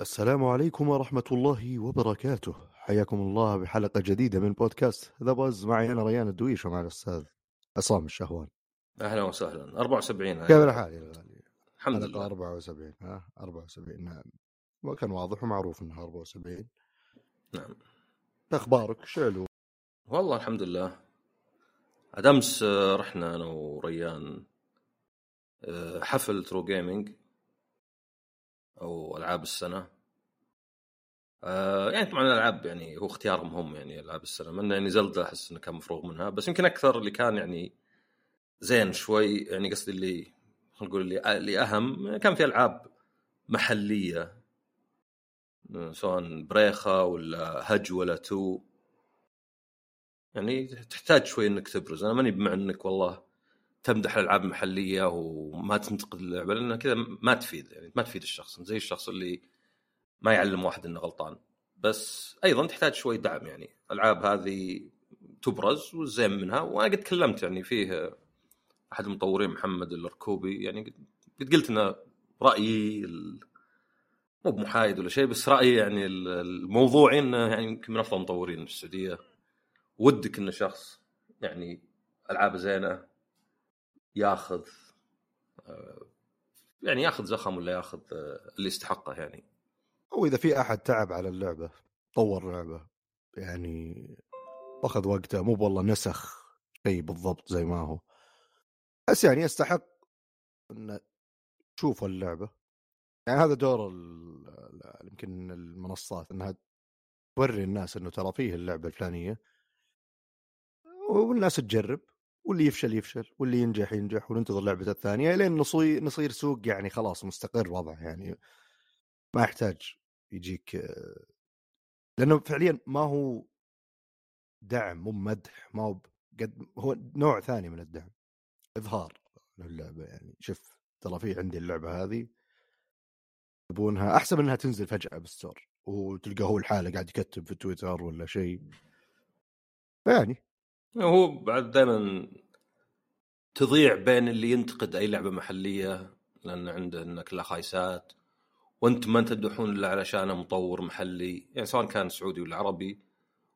السلام عليكم ورحمة الله وبركاته. حياكم الله بحلقة جديدة من بودكاست ذا باز معي أنا ريان الدويش ومع الأستاذ عصام الشهوان. أهلا وسهلا. 74 كيف الحال يا غالي؟ الحمد لله. 74 ها؟ 74 نعم. وكان واضح ومعروف إنها 74 نعم. أخبارك؟ شعلو والله الحمد لله. عاد أمس آه، رحنا أنا وريان آه، حفل True Gaming أو ألعاب السنة. آه، يعني طبعا الألعاب يعني هو اختيارهم هم يعني ألعاب السنة. من يعني Zelda أحس إنه كان مفروغ منها بس يمكن أكثر اللي كان يعني زين شوي يعني قصدي اللي نقول اللي اللي أهم كان في ألعاب محلية سواء بريخة ولا هج ولا تو. يعني تحتاج شوي إنك تبرز. أنا ماني بمع إنك والله تمدح الألعاب المحليه وما تنتقد اللعبة لأن كذا ما تفيد يعني ما تفيد الشخص. زي الشخص اللي ما يعلم واحد إنه غلطان. بس أيضا تحتاج شوي دعم يعني الألعاب هذه تبرز والزين منها. وأنا قد تكلمت يعني فيه أحد المطورين محمد الركوبي يعني قد- قلت إنه رأيي مو بمحايد ولا شيء بس رأيي يعني ال- الموضوعي إنه يعني يمكن من أفضل المطورين في السعودية. ودك إنه شخص يعني العابه زينة ياخذ آه، يعني ياخذ زخم ولا ياخذ آه، اللي يستحقه يعني. أو إذا في أحد تعب على اللعبة طور لعبة. يعني أخذ وقته مو والله نسخ شيء بالضبط زي ما هو. بس يعني يستحق ان تشوف اللعبة. يعني هذا دور يمكن المنصات إنها توري الناس إنه ترى فيه اللعبة الفلانية. والناس تجرب واللي يفشل يفشل واللي ينجح ينجح وننتظر لعبة الثانية لين نصير نصير سوق يعني خلاص مستقر وضعه يعني ما يحتاج يجيك لأنه فعليا ما هو دعم مو مدح ما هو قد هو نوع ثاني من الدعم إظهار للعبة يعني. شوف ترى في عندي اللعبة هذه يبونها أحسن إنها تنزل فجأة بال store وتلقى هو الحالة قاعد يكتب في تويتر ولا شيء. فيعني هو بعد دائما تضيع بين اللي ينتقد أي لعبة محلية لأن عنده انها كلها خايسات وأنت ما تمدحون إلا علشانه مطور محلي يعني سواء كان سعودي ولا عربي.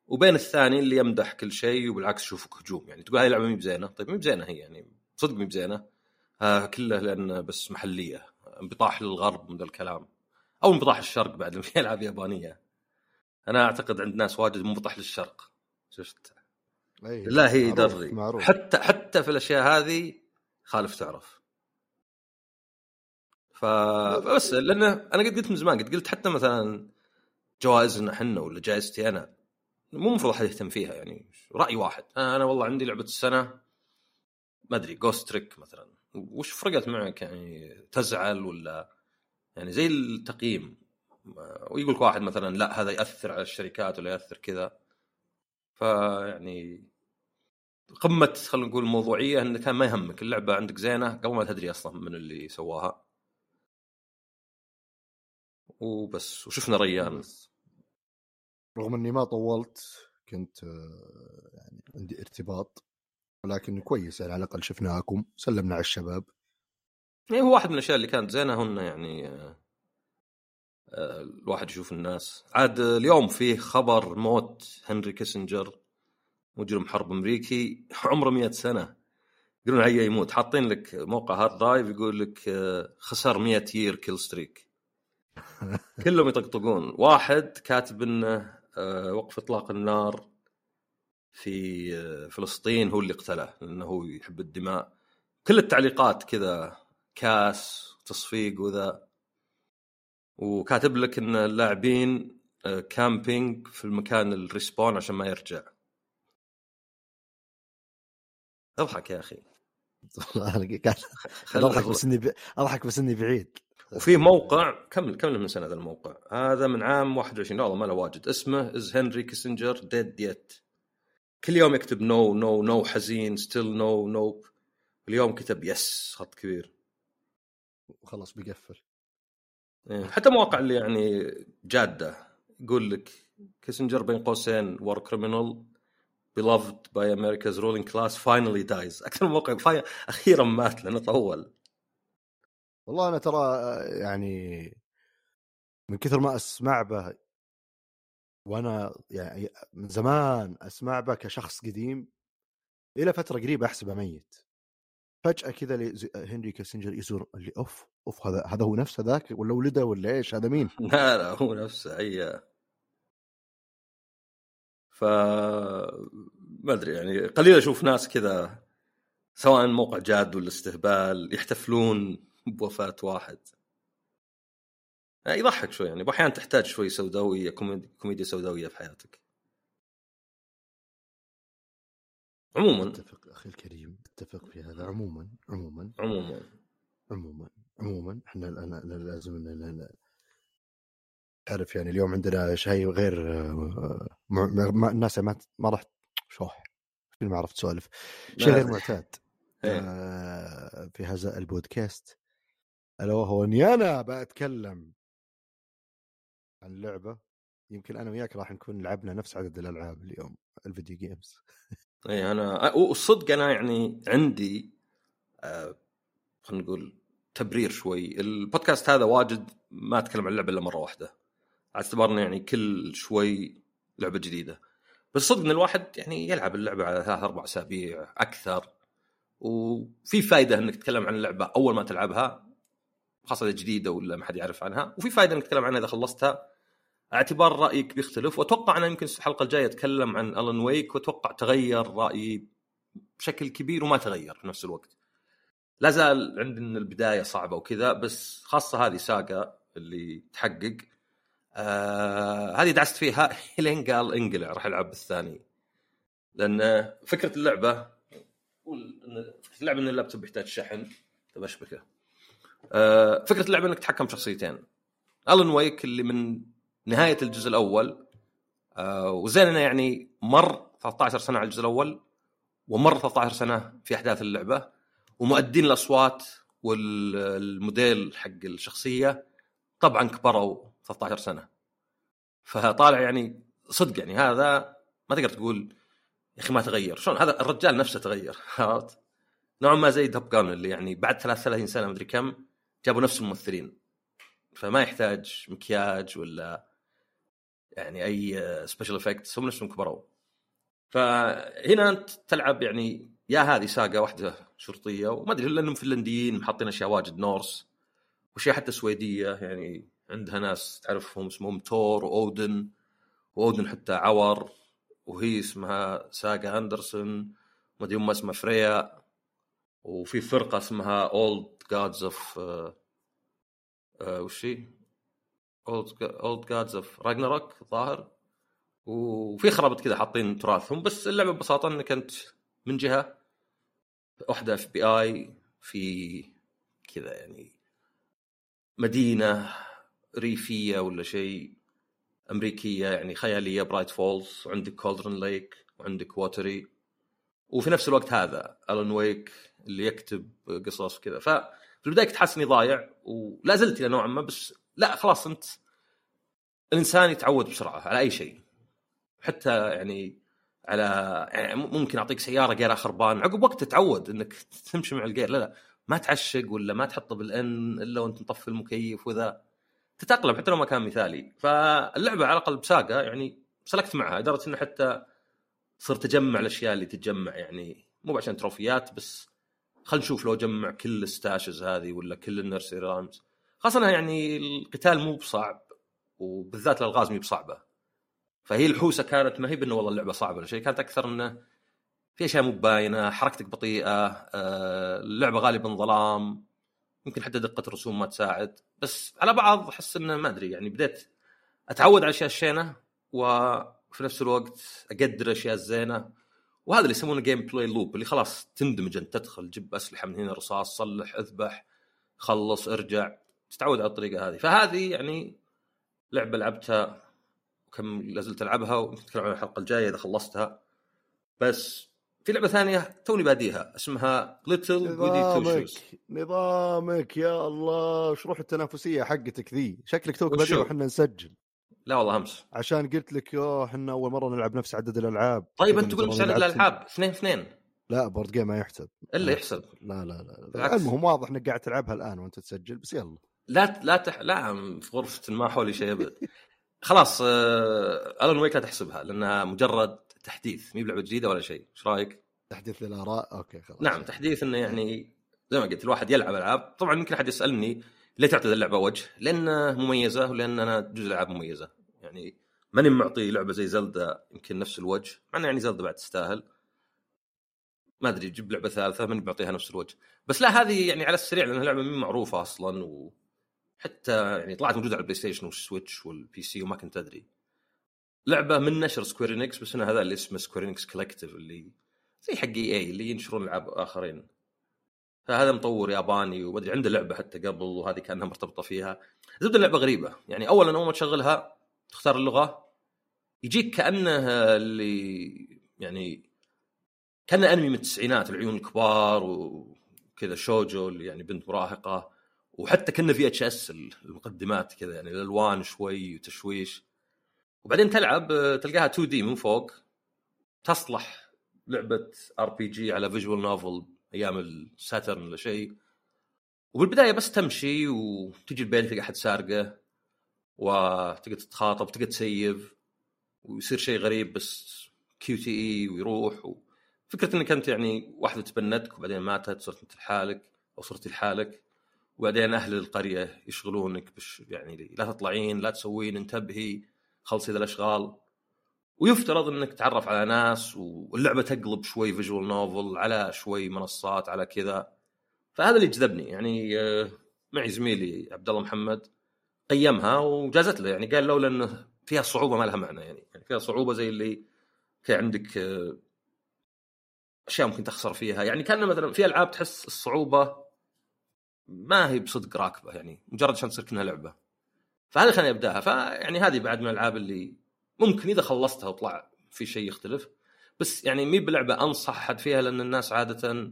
وبين الثاني اللي يمدح كل شيء وبالعكس يشوفك هجوم. يعني تقول هاي لعبة مي بزينة. طيب مي بزينة هي يعني صدق مي بزينة. آه كله لأن بس محلية. انبطاح للغرب من ذا الكلام. أو انبطاح الشرق بعد في العاب يابانية. أنا أعتقد عند ناس واجد منبطح للشرق. شفت؟ أي لا هي يدري حتى حتى في الأشياء هذه خالف تعرف. فبس لأنه أنا قد قلت من زمان قد قلت حتى مثلا جوائزنا إحنا ولا جائزتي أنا مو المفروض أحد يهتم فيها يعني رأي واحد. أنا أنا والله عندي لعبة السنة ما أدري جوست تريك مثلا. وش فرقت معك يعني؟ تزعل ولا يعني زي التقييم ويقول لك واحد مثلا لا هذا يأثر على الشركات ولا يأثر كذا. فيعني قمة خلينا نقول الموضوعيه انه كان ما يهمك. اللعبة عندك زينة قبل ما تدري أصلا من اللي سواها. وبس. وشفنا ريان. رغم إني ما طولت كنت آه، يعني عندي ارتباط. ولكن كويس يعني على الأقل شفناكم سلمنا على الشباب. يعني هو واحد من الأشياء اللي كانت زينة هن يعني آه، آه، الواحد يشوف الناس. عاد اليوم فيه خبر موت هنري كيسنجر. مجرم حرب أمريكي عمره 100 سنة. يقولون هيا يموت. حاطين لك موقع Hard Drive يقول لك آه، خسر 100 year kill streak كلهم يطقطقون. واحد كاتب إنه آه، وقف إطلاق النار في آه، فلسطين هو اللي قتله لأنه هو يحب الدماء. كل التعليقات كذا كاس تصفيق وذا. وكاتب لك إن اللاعبين camping في المكان ال respawn عشان ما يرجع. أضحك يا أخي. أضحك بس إني. أضحك بس إني بعيد. وفي موقع كم كم من سنة هذا الموقع. هذا من عام 21 لا والله ما له واجد. اسمه Is Henry Kissinger dead yet كل يوم يكتب no no no حزين still no nope اليوم كتب yes خط كبير. وخلاص بيقفل. إيه، حتى مواقع اللي يعني جادة. يقول لك كيسنجر بين قوسين war criminal beloved by America's ruling class finally dies. أكثر موقع فاي... أخيرا مات لأنه طول. والله أنا ترى يعني من كثر ما أسمع به وأنا يعني من زمان أسمع به كشخص قديم إلى فترة قريبة أحسبه ميت. فجأة كذا هنري كاسنجر يزور اللي أوف أوف هذا هذا هو نفسه ذاك؟ ولا ولده؟ ولا إيش؟ هذا مين؟ لا لا هو نفسه اي ف ما أدري يعني قليل أشوف ناس كذا سواء موقع جاد ولا استهبال يحتفلون بوفاة واحد. يعني يضحك شوي يعني أحيانا تحتاج شوي سوداوية كوميديا سوداوية في حياتك. عموما. أتفق أخي الكريم أتفق في هذا. عموما عموما. عموما. عموما عموما. إحنا الآن لازم تعرف يعني اليوم عندنا شيء غير آه، ما الناس ما ما راح شوح ما عرفت سوالف. شيء غير معتاد إيه. آه، في هذا البودكاست. ألا وهو إني أنا بتكلم عن لعبة يمكن أنا وياك راح نكون لعبنا نفس عدد الألعاب اليوم ال video games. اي أنا والصدق أنا يعني عندي آه خلينا نقول تبرير شوي. البودكاست هذا واجد ما أتكلم عن اللعبه إلا مرة واحدة. على اعتبار يعني كل شوي لعبة جديدة. بس صدق إن الواحد يعني يلعب اللعبة على ثلاث أربع أسابيع أكثر وفي فائده إنك تتكلم عن اللعبة أول ما تلعبها خاصة إذا جديدة ولا ما حد يعرف عنها وفي فائده إنك تتكلم عنها إذا خلصتها. اعتبار رأيك بيختلف وأتوقع أنا يمكن الحلقة الجاية أتكلم عن الون ويك وأتوقع تغير رأيي بشكل كبير وما تغير في نفس الوقت. لا زال عندنا البداية صعبة وكذا بس خاصة هذه ساقا اللي تحقق. آه هذه دعست فيها لين قال انقلع راح ألعب بالثاني. لأن فكرة اللعبة فكرة اللعبة إن اللابتوب يحتاج شحن تبشبكه آه فكرة اللعبة إنك تتحكم بشخصيتين. الون ويك اللي من نهاية الجزء الأول آه وزين إنه يعني مر 13 سنة على الجزء الأول ومر 13 سنة في أحداث اللعبة ومؤدين الأصوات والموديل حق الشخصية طبعا كبروا. 13 سنة. فطالع يعني صدق يعني هذا ما تقدر تقول يا أخي ما تغير. شلون؟ هذا الرجال نفسه تغير عرفت؟ نوعا ما زي Top Gun اللي يعني بعد 33 سنة مدري كم جابوا نفس الممثلين. فما يحتاج مكياج ولا يعني أي special effects هم نفسهم كبروا. فهنا أنت تلعب يعني يا هذه ساقة واحدة شرطية وما أدري لأنهم فنلنديين محطين أشياء واجد Norse وأشياء حتى سويدية يعني عندها ناس تعرفهم اسمهم تور وأودن وأودن حتى عور وهي اسمها ساقا أندرسون ما أدري اسمها فريا وفي فرقة اسمها Old Gods of وش هي؟ Old Gods of Ragnarok الظاهر وفي خرابط كذا حاطين تراثهم بس اللعبة ببساطة إنك أنت من جهة واحدة FBI في كذا يعني مدينة ريفية ولا شيء أمريكية يعني خيالية Bright Falls وعندك Cauldron Lake وعندك Watery وفي نفس الوقت هذا Alan Wake اللي يكتب قصص وكذا. ففي البداية كنت حاسس إني ضايع ولا زلت إلى نوعا ما بس لا خلاص أنت الإنسان يتعود بسرعة على أي شيء. حتى يعني على يعني ممكن أعطيك سيارة جيرها خربان عقب وقت تتعود إنك تمشي مع الجير لا لا ما تعشق ولا ما تحطه بال N إلا وأنت مطفي المكيف وذا. تتأقلم حتى لو ما كان مثالي. فاللعبة على الأقل بساقة يعني سلكت معها لدرجة إنه حتى صرت أجمع الأشياء اللي تتجمع يعني مو عشان تروفيات بس خلينا نشوف لو اجمع كل ال stashes هذه ولا كل ال nursery rhymes. خاصة يعني القتال مو بصعب وبالذات الألغاز مو بصعبة. فهي الحوسة كانت ما هي بأنه والله اللعبة صعبة ولا شيء كانت أكثر إنه في أشياء مو باينة حركتك بطيئة آه، اللعبة غالبا ظلام. يمكن حتى دقة الرسوم ما تساعد بس على بعض أحس إنه ما أدري يعني بديت أتعود على الاشياء الشينة وفي نفس الوقت أقدر الاشياء الزينة وهذا اللي يسمونه gameplay loop اللي خلاص تندمج أنت تدخل جيب أسلحة من هنا رصاص صلح اذبح خلص ارجع تتعود على الطريقة هذه. فهذه يعني لعبة لعبتها وكم لازلت ألعبها ونتكلم عن الحلقة الجاية إذا خلصتها بس في لعبة ثانية توني باديها اسمها ليتل نظامك نظامك يا الله وش روح التنافسية حقتك ذي؟ شكلك توك باديها وحنا نسجل. لا والله أمس. عشان قلت لك اوه إحنا أول مرة نلعب نفس عدد الألعاب. طيب أنت تقول مش عدد الألعاب اثنين اثنين. لا board game ما يحسب. إلا يحسب. لا لا لا بالعكس. المهم واضح إنك قاعد تلعبها الآن وأنت تسجل بس يلا. لا لا تح... لا في غرفة ما حولي شيء أبد. خلاص آه... Alan Wake لا تحسبها لأنها مجرد تحديث مي بلعبه جديدة ولا شيء إيش رأيك؟ تحديث للآراء؟ أوكي خلاص. نعم تحديث إنه يعني زي ما قلت الواحد يلعب ألعاب. طبعا يمكن أحد يسألني ليه تعطي اللعبة وجه؟ لأن مميزة ولأن أنا جزء العاب مميزة. يعني ماني معطي لعبة زي Zelda يمكن نفس الوجه مع إنه يعني Zelda بعد تستاهل. ما أدري جيب لعبة ثالثة ماني بعطيها نفس الوجه. بس لا هذه يعني على السريع لانها لعبه مين معروفة أصلا وحتى يعني طلعت موجودة على ال PlayStation وال Switch وال PC وما كنت أدري. لعبة من نشر Square Enix بس إنه هذا اللي اسمه Square Enix Collective اللي زي حق EA اللي ينشرون العاب آخرين. فهذا مطور ياباني ومدري عنده لعبة حتى قبل وهذه كأنها مرتبطة فيها. زبدة اللعبه غريبة. يعني اولا أول ما تشغلها تختار اللغة يجيك كأنه اللي يعني كأنه أنمي من التسعينات العيون الكبار وكذا shoujo اللي يعني بنت مراهقة وحتى كنا VHS المقدمات كذا يعني الألوان شوي وتشويش. وبعدين تلعب آه، تلقاها 2D من فوق تصلح لعبة RPG على visual novel أيام ال Saturn ولا شيء. وبالبداية بس تمشي وتجي البيت تلقى أحد سارقه وتقدر تتخاطب تقدر ت save ويصير شيء غريب بس QTE ويروح. و... فكره إنك أنت يعني واحدة تبنتك وبعدين ماتت صرت أنت لحالك أو صرتي لحالك. وبعدين أهل القرية يشغلونك بش يعني لا تطلعين لا تسوين انتبهي. خلصي ذا الأشغال. ويفترض إنك تتعرف على ناس واللعبة تقلب شوي visual novel على شوي منصات على كذا. فهذا اللي جذبني. يعني آه، معي زميلي عبد الله محمد قيمها وجازت له. يعني قال لولا إنه فيها صعوبة ما لها معنى. يعني, يعني فيها صعوبة زي اللي في عندك آه، أشياء ممكن تخسر فيها. يعني كان مثلا في ألعاب تحس الصعوبة ما هي بصدق راكبة. يعني مجرد عشان تصير كأنها لعبة. فهذا خلاني أبدأها. فيعني هذه بعد من الألعاب اللي ممكن إذا خلصتها وطلع في شيء يختلف. بس يعني مي بلعبة أنصح أحد فيها لأن الناس عادة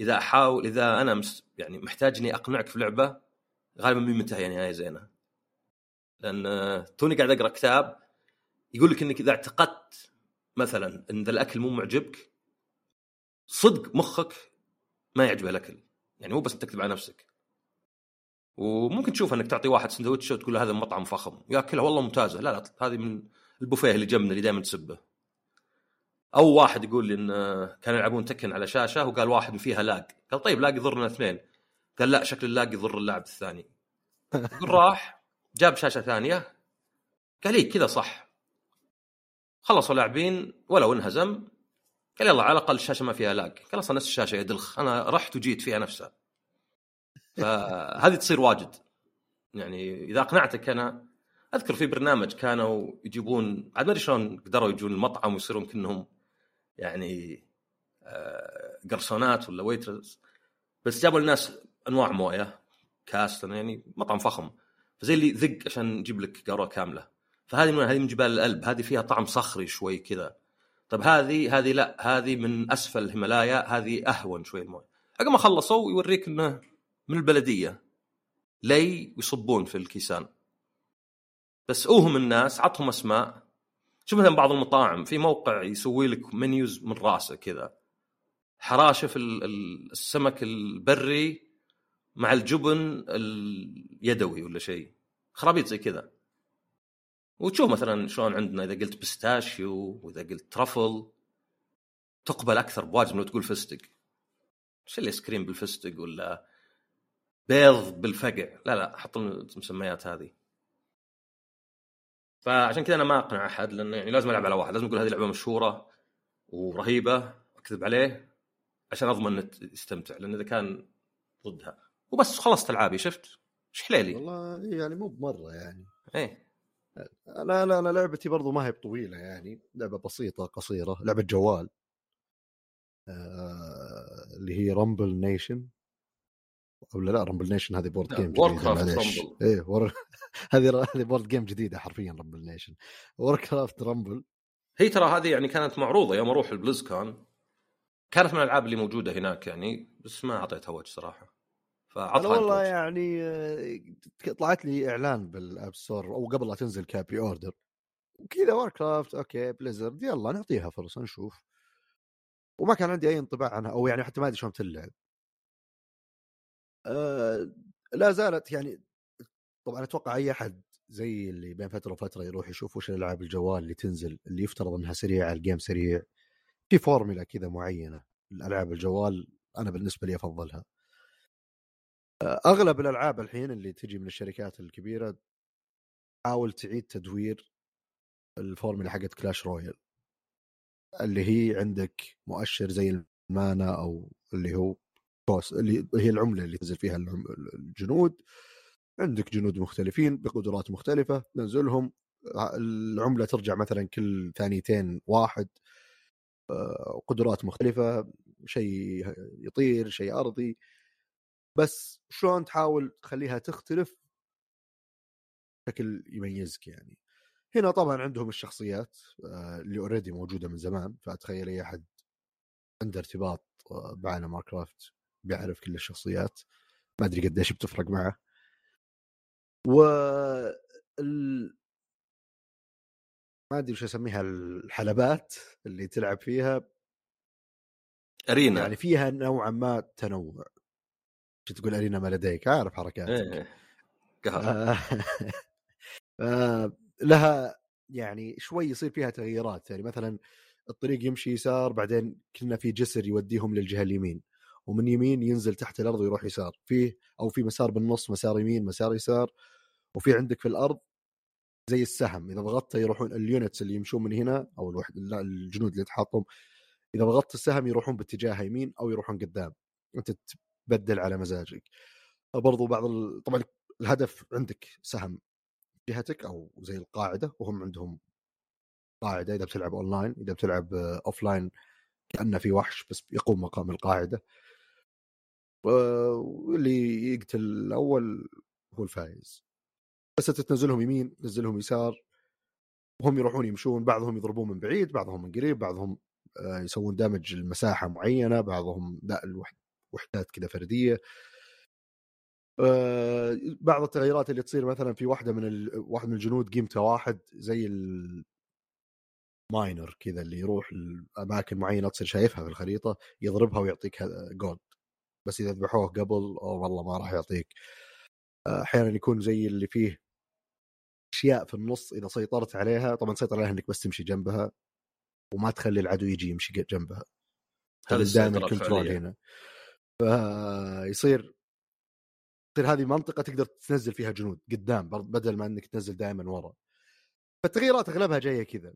إذا أحاول إذا أنا يعني محتاج إني أقنعك في لعبة غالبا مي منتهية نهايه زينة. لأن توني قاعد أقرأ كتاب يقول لك إنك إذا اعتقدت مثلا إن ذا الأكل مو معجبك صدق مخك ما يعجبه الأكل. يعني مو بس تكذب على نفسك. وممكن تشوف إنك تعطي واحد سندوتش وتقول له هذا مطعم فخم. ياكلها والله ممتازة. لا لا هذه من البوفيه اللي جنبنا اللي دائما تسبه. أو واحد يقول لي إن كانوا يلعبون تكن على شاشة وقال واحد فيها لاج. قال طيب لاج يضرنا اثنين. قال لا شكل اللاج يضر اللاعب الثاني. راح جاب شاشة ثانية. قال لي كذا صح. خلصوا لاعبين ولو انهزم. قال يلا على الأقل الشاشة ما فيها لاج. قال أصلا نفس الشاشة يا دلخ. أنا رحت وجيت فيها نفسها. فهذه تصير واجد. يعني إذا أقنعتك أنا أذكر في برنامج كانوا يجيبون عاد ما أدري شلون قدروا يجون المطعم ويصيرون كأنهم يعني آه، قرصونات ولا ويترز بس جابوا الناس أنواع موية كاس يعني مطعم فخم. فزي اللي ذق عشان نجيب لك قاروره كاملة. فهذه من هذه من جبال الألب. هذه فيها طعم صخري شوي كذا. طب هذه هذه لا. هذه من أسفل الهيمالايا. هذه أهون شوي الموية. عقب ما خلصوا يوريك إنه من البلدية. لي ويصبون في الكيسان. بس أوهم الناس عطهم أسماء. شوف مثلا بعض المطاعم في موقع يسوي لك منيوز من راسه كذا. حراشف ال- ال- السمك البري مع الجبن اليدوي ولا شيء. خرابيط زي كذا. وتشوف مثلا شلون عندنا إذا قلت بستاشيو وإذا قلت ترفل تقبل أكثر بواجد من لو تقول فستق. إيش الآيس كريم بالفستق ولا بيض بالفقع لا لا حط المسميات هذه. فعشان كذا أنا ما أقنع أحد لأنه يعني لازم ألعب على واحد. لازم أقول هذه لعبة مشهورة ورهيبة أكذب عليه عشان أضمن إنه يستمتع لأن إذا كان ضدها. وبس خلصت ألعابي شفت؟ إيش حليلي؟ والله يعني مو بمرة يعني. إيه. أنا أنا أنا لعبتي برضو ما هي بطويلة يعني لعبة بسيطة قصيرة لعبة جوال. آه اللي هي Rumble Nation ولا لا Rumble Nation هذه board game جديدة معليش. إيه ور... هذه هذه board game جديدة حرفيا Rumble Nation Warcraft Rumble هي ترى هذه يعني كانت معروضة يوم أروح ال BlizzCon كانت من الألعاب اللي موجودة هناك يعني بس ما أعطيتها وجه صراحة. فعطها والله يعني آه، طلعت لي إعلان بال App Store أو قبل لا تنزل ك pre-order. وكذا Warcraft أوكي Blizzard يلا نعطيها فرصة نشوف. وما كان عندي أي انطباع عنها أو يعني حتى ما أدري شلون تلعب. أه لا زالت يعني طبعا أتوقع أي أحد زي اللي بين فترة وفترة يروح يشوف وش الألعاب الجوال اللي تنزل اللي يفترض إنها سريعة ال game سريع في فورمولا كذا معينة الالعاب الجوال أنا بالنسبة لي أفضلها. آه، أغلب الألعاب الحين اللي تجي من الشركات الكبيرة تحاول تعيد تدوير الفورمولا حقت Clash Royale اللي هي عندك مؤشر زي ال mana أو اللي هو cost اللي هي العملة اللي تنزل فيها الجنود. عندك جنود مختلفين بقدرات مختلفة تنزلهم العملة ترجع مثلا كل ثانيتين واحد آه، قدرات مختلفة شيء يطير شيء أرضي. بس شلون تحاول تخليها تختلف؟ بشكل يميزك يعني. هنا طبعا عندهم الشخصيات آه، اللي اوريدي موجودة من زمان فأتخيل أي أحد عنده ارتباط آه، بعالم ماركرافت بيعرف كل الشخصيات ما أدري قديش بتفرق معه. و ال... ما أدري وش أسميها الحلبات اللي تلعب فيها. أرينا. يعني فيها نوعا ما تنوع. شو تقول أرينا ما لديك؟ عارف حركاتك. إيه قهر. آه، آه، لها يعني شوي يصير فيها تغييرات. يعني مثلا الطريق يمشي يسار بعدين كنا في جسر يوديهم للجهة اليمين. ومن يمين ينزل تحت الأرض ويروح يسار. فيه أو في مسار بالنص مسار يمين مسار يسار. وفي عندك في الأرض زي السهم إذا ضغطته يروحون ال units اللي يمشون من هنا أو الوحد الجنود اللي تحطهم. إذا ضغطت السهم يروحون باتجاه يمين أو يروحون قدام. أنت تبدل على مزاجك. برضو بعض ال... طبعا الهدف عندك سهم جهتك أو زي القاعدة وهم عندهم قاعدة إذا بتلعب اونلاين إذا بتلعب offline كأنه في وحش بس يقوم مقام القاعدة. واللي يقتل الأول هو الفايز. بس تنزلهم يمين تنزلهم يسار. وهم يروحون يمشون بعضهم يضربون من بعيد بعضهم من قريب بعضهم آه، يسوون دامج المساحه معينة بعضهم لا الوحد وحدات كذا فردية. آه، بعض التغيرات اللي تصير مثلا في واحدة من ال... واحد من الجنود قيمته واحد زي الماينر كذا اللي يروح الاماكن معينة تصير شايفها في الخريطة يضربها ويعطيك gold بس إذا ذبحوه قبل أو والله ما راح يعطيك. أحيانا يكون زي اللي فيه أشياء في النص إذا سيطرت عليها طبعا تسيطر عليها إنك بس تمشي جنبها وما تخلي العدو يجي يمشي جنبها. هذه دائما ال control هنا. فيصير تصير هذه منطقة تقدر تنزل فيها جنود قدام بدل ما إنك تنزل دائما ورا. فالتغييرات أغلبها جاية كذا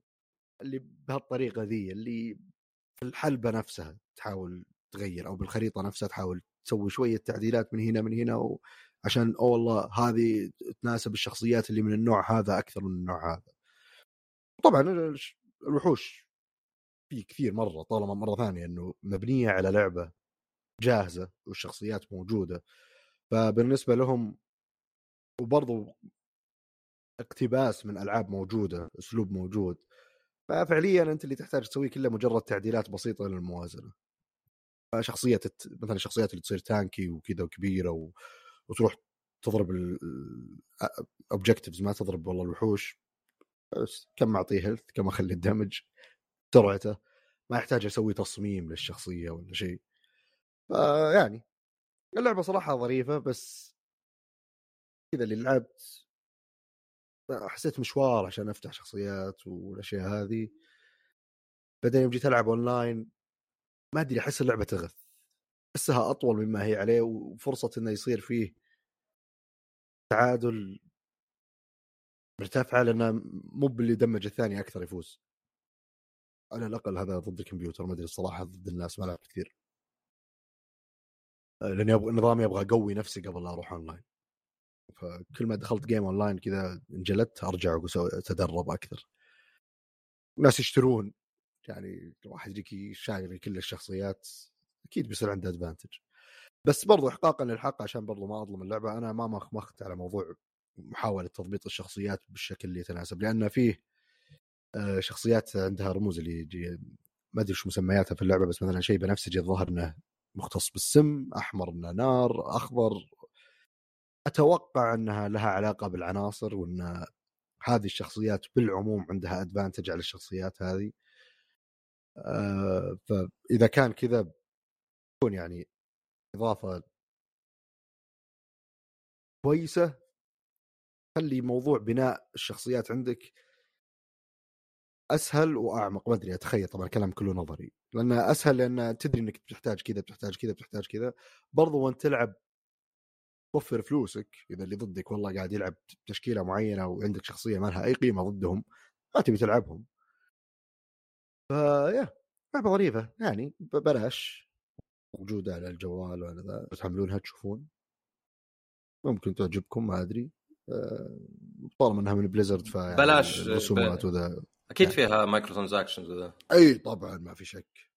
اللي بهالطريقة ذي اللي في الحلبة نفسها تحاول تغير أو بالخريطة نفسها تحاول تسوي شوية تعديلات من هنا من هنا و... عشان أو والله هذه تناسب الشخصيات اللي من النوع هذا أكثر من النوع هذا. طبعا الوحوش في كثير مرة طالما مرة ثانية إنه مبنية على لعبة جاهزة والشخصيات موجودة. فبالنسبة لهم وبرضو اقتباس من ألعاب موجودة أسلوب موجود ففعليا أنت اللي تحتاج تسويه كله مجرد تعديلات بسيطة للموازنة. شخصية الت... مثلا الشخصيات اللي تصير tanky وكذا وكبيرة و... وتروح تضرب ال objectives ما تضرب والله الوحوش. كم أعطيه health كم اخلي ال damage سرعته ما يحتاج أسوي تصميم للشخصية ولا شيء. فيعني اللعبة صراحة ظريفة بس كذا اللي لعبت حسيت مشوار عشان أفتح شخصيات والأشياء هذه. بعدين يوم جيت ألعب اونلاين ما أدري أحس اللعبة تغث. أحسها أطول مما هي عليه وفرصة إنه يصير فيه تعادل مرتفعة لأنه مو باللي دمج الثاني أكثر يفوز. على الأقل هذا ضد الكمبيوتر ما أدري الصراحة ضد الناس ما لعبت كثير. آه، لاني أبغى نظامي أبغى اقوي نفسي قبل لا أروح اونلاين فكل ما دخلت game online كذا انجلدت أرجع أتدرب أكثر. الناس يشترون. يعني واحد يجيك شايل كل الشخصيات أكيد بيصير عنده advantage بس برضو احقاقا للحق عشان برضو ما أظلم اللعبة أنا ما مخمخت على موضوع محاولة تضبيط الشخصيات بالشكل اللي يتناسب لأن فيه آه، شخصيات عندها رموز اللي ما أدري شو مسمياتها في اللعبة بس مثلا شيء بنفسجي الظاهر إنه مختص بالسم أحمر إنه نار أخضر. أتوقع إنها لها علاقة بالعناصر وإن هذه الشخصيات بالعموم عندها ادفانتج على الشخصيات هذه. فإذا كان كذا تكون يعني إضافة كويسة خلي موضوع بناء الشخصيات عندك أسهل وأعمق. ما أدري أتخيل طبعا الكلام كله نظري. لأن أسهل لأن تدري إنك بتحتاج كذا بتحتاج كذا بتحتاج كذا. برضو وانت تلعب توفر فلوسك إذا اللي ضدك والله قاعد يلعب تشكيلة معينة وعندك شخصية ما لها أي قيمة ضدهم ما تبي تلعبهم. فيا لعبة ظريفه يعني ببلاش موجودة على الجوال ولا ذا تحملونها تشوفون. ممكن تعجبكم ما أدري. آه، طالما إنها من Blizzard ف بلاش الرسومات وذا أكيد فيها microtransactions وذا. إي طبعا ما في شك.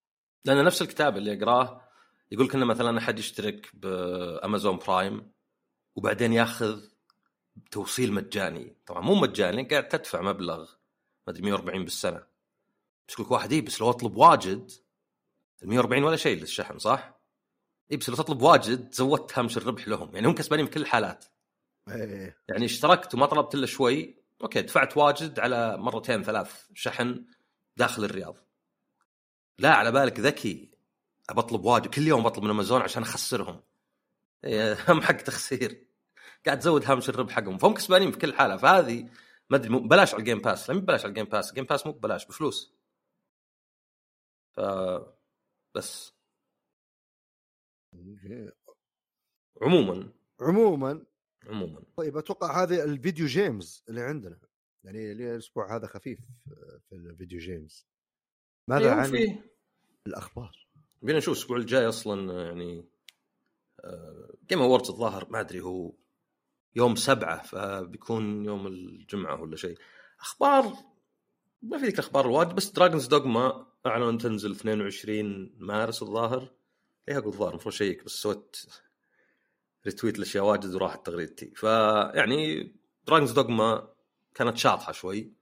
لأن نفس الكتاب اللي اقراه يقول لك انه مثلا أحد يشترك ب Amazon Prime وبعدين ياخذ توصيل مجاني. طبعا مو مجاني قاعد تدفع مبلغ ما أدري 140 بالسنة. بس لك واحد اي بس لو أطلب واجد ال 140 ولا شيء للشحن صح؟ اي بس لو تطلب واجد زودت هامش الربح لهم يعني هم كسبانين في كل الحالات. إيه. يعني اشتركت وما طلبت إلا شوي okay دفعت واجد على مرتين ثلاث شحن داخل الرياض. لا على بالك ذكي بطلب واجد كل يوم بطلب من أمازون عشان أخسرهم. إيه، هم حق تخسير. قاعد تزود هامش الربح حقهم. فهم كسبانين في كل حالة. فهذه ما أدري بلاش على ال Game Pass لا بلاش على ال Game Pass ال Game Pass مو ببلاش بفلوس. بس عموما. عموما. عموما. طيب أتوقع هذه ال video games اللي عندنا. يعني الأسبوع هذا خفيف في ال video games. ماذا أيوة، عن في الأخبار؟ بينا نشوف الأسبوع الجاي أصلا يعني Game Awards الظاهر ما أدري هو يوم سبعة فبيكون يوم الجمعة ولا شيء. أخبار ما في ذيك الأخبار الواجد بس Dragon's Dogma اعلنوا تنزل 22 مارس الظاهر. ليه أقول الظاهر المفروض check بس سويت retweet الاشياء واجد وراحت تغريدتي فيعني Dragon's Dogma كانت شاطحة شوي.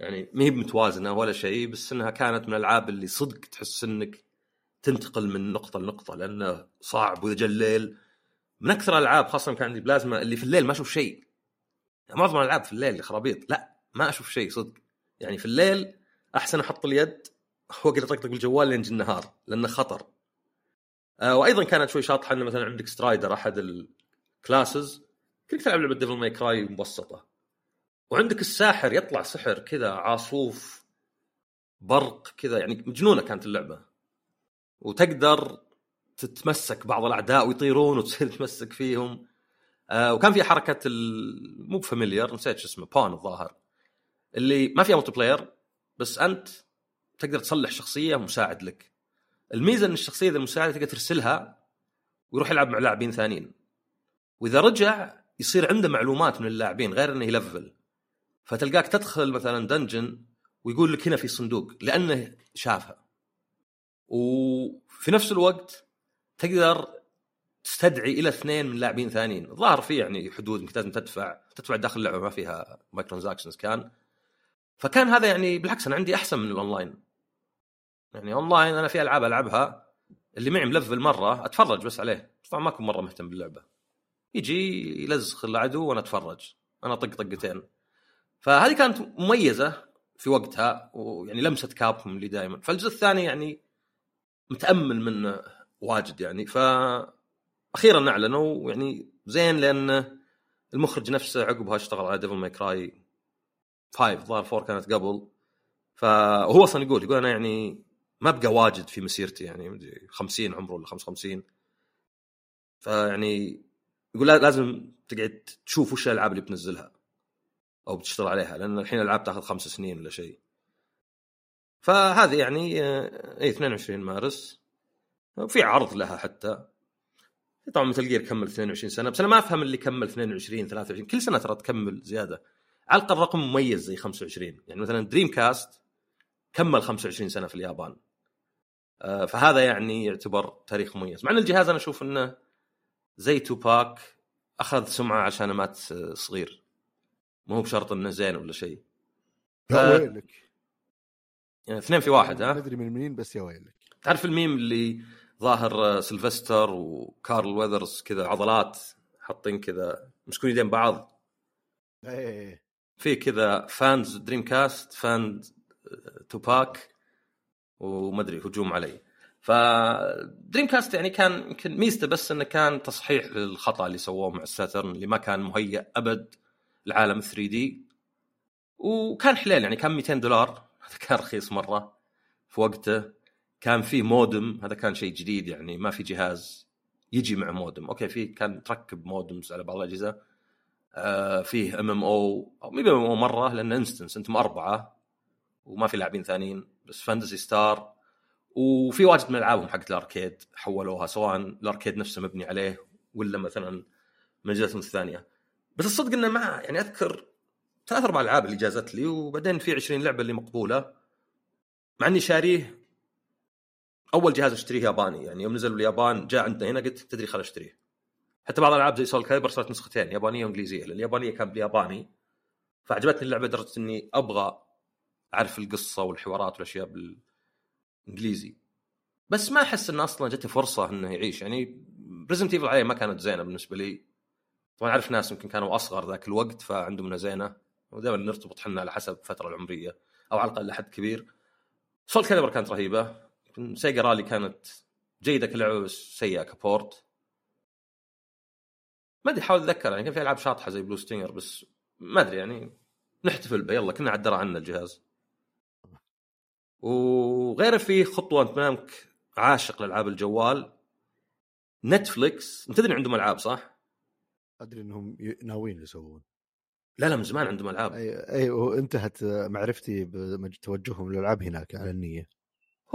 يعني ما هي متوازنه ولا شيء بس إنها كانت من الألعاب اللي صدق تحس إنك تنتقل من نقطة لنقطة لأنه صعب وإذا جا الليل. من أكثر الألعاب خاصة كان عندي بلازما اللي في الليل ما أشوف شيء. يعني معظم الألعاب في الليل خرابيط. لا ما أشوف شيء صدق. يعني في الليل أحسن أحط اليد واقعد اطقطق بالجوال لين يجي النهار لأنه خطر. آه وأيضا كانت شوي شاطحة إنه مثلا عندك Strider أحد ال classes كنت تلعب لعبة Devil May Cry مبسطة. وعندك الساحر يطلع سحر كذا عاصوف برق كذا يعني مجنونة كانت اللعبة. وتقدر تتمسك بعض الأعداء ويطيرون وتصير تمسك فيهم. آه وكان في حركة مو familiar نسيت شو اسمه pawn الظاهر. اللي ما فيها multiplayer بس أنت تقدر تصلح شخصية مساعد لك. الميزة إن الشخصية ذا المساعده تقدر ترسلها ويروح يلعب مع لاعبين ثانيين. وإذا رجع يصير عنده معلومات من اللاعبين غير إنه يلفل. فتلقاك تدخل مثلا dungeon ويقول لك هنا في صندوق لأنه شافها. وفي نفس الوقت تقدر تستدعي إلى اثنين من لاعبين ثانيين. الظاهر في يعني حدود إنك لازم تدفع تدفع داخل اللعبه ما فيها مايكرو كان. فكان هذا يعني بالعكس أنا عندي أحسن من الاونلاين يعني اونلاين أنا في ألعاب ألعبها اللي معي ملفل مره أتفرج بس عليه. طبعا ما اكون مرة مهتم باللعبة. يجي يلزخ العدو وأنا أتفرج. أنا طق طقتين. فهذه كانت مميزة في وقتها ويعني لمسة Capcom اللي دائما فالجزء الثاني يعني متأمل منه واجد يعني. ف أخيرا أعلنوا يعني زين لأن المخرج نفسه عقبها اشتغل على Devil May Cry 5 ظهر 4 كانت قبل. فهو أصلا يقول يقول أنا يعني ما بقى واجد في مسيرتي يعني مدري 50 عمره ولا 55 فيعني يقول لا- لازم تقعد تشوف وش الألعاب اللي بتنزلها أو بتشتغل عليها لأن الحين الألعاب تأخذ خمس سنين ولا شيء. فهذه يعني اي 22 مارس. وفي عرض لها حتى. طبعا مثل جير كمل 22 سنة بس أنا ما أفهم اللي كمل 22 23 كل سنة ترى تكمل زيادة. على الأقل رقم مميز زي 25 يعني مثلا Dreamcast كمل 25 سنة في اليابان. فهذا يعني يعتبر تاريخ مميز. مع إن الجهاز أنا أشوف إنه زي Tupac أخذ سمعة عشان مات صغير. مو بشرط إنه زين ولا شيء. يا ف- ويلك. يعني اثنين في واحد ها؟ أدري من منين بس يا ويلك. تعرف الميم اللي ظاهر سلفستر وكارل ويذرز كذا عضلات حاطين كذا مسكون يدين بعض؟ إيه. في كذا fans Dreamcast fan Tupac. وما أدري هجوم علي. ف Dreamcast يعني كان يمكن ميزته بس إنه كان تصحيح للخطأ اللي سووه مع ال Saturn اللي ما كان مهيئ أبد لعالم 3 D وكان حليل يعني كان 200 دولار. هذا كان رخيص مرة في وقته. كان فيه مودم هذا كان شيء جديد يعني ما في جهاز يجي مع modem okay في كان تركب modems على بعض الأجهزة. آه فيه MMO أو مي MMO مرة لأنه instance أنتم أربعة وما في لاعبين ثانيين. بس Phantasy Star. وفي واجد من العابهم حقت ال arcade حولوها سواء ال arcade نفسه مبني عليه ولا مثلا من اجهزتهم الثانية بس الصدق إنه ما يعني أذكر ثلاث أربع ألعاب اللي جازت لي وبعدين في 20 لعبة اللي مقبولة. مع إني شاريه أول جهاز أشتريه ياباني. يعني يوم نزل باليابان جاء عندنا هنا قلت تدري خل أشتريه. حتى بعض الألعاب زي سول كايبر صارت نسختين يابانية وإنجليزية لأن اليابانية كان بالياباني. فعجبتني اللعبة لدرجة إني أبغى أعرف القصة والحوارات والأشياء بالإنجليزي. بس ما أحس انه أصلا جته فرصة إنه يعيش. يعني Resident Evil عليه ما كانت زينة بالنسبة لي. طبعا أعرف ناس يمكن كانوا أصغر ذاك الوقت فعندهم زينة. ودائما نرتبط إحنا على حسب الفترة العمرية أو على الأقل لحد كبير. Soulcalibur كانت رهيبة. Sega Rally كانت جيدة كلعبة بس سيئة ك port. ما أدري حاول أتذكر. يعني كان في ألعاب شاطحة زي Blue Stinger بس ما أدري يعني. نحتفل به يلا كنا عدرا عنا الجهاز. وغير في خطوة انت مامك عاشق لالعاب الجوال Netflix انت تدري عندهم ألعاب صح؟ أدري إنهم ناويين يسوون. لا لا من زمان عندهم ألعاب. أي أي وانتهت معرفتي بتوجههم للألعاب هناك على النية.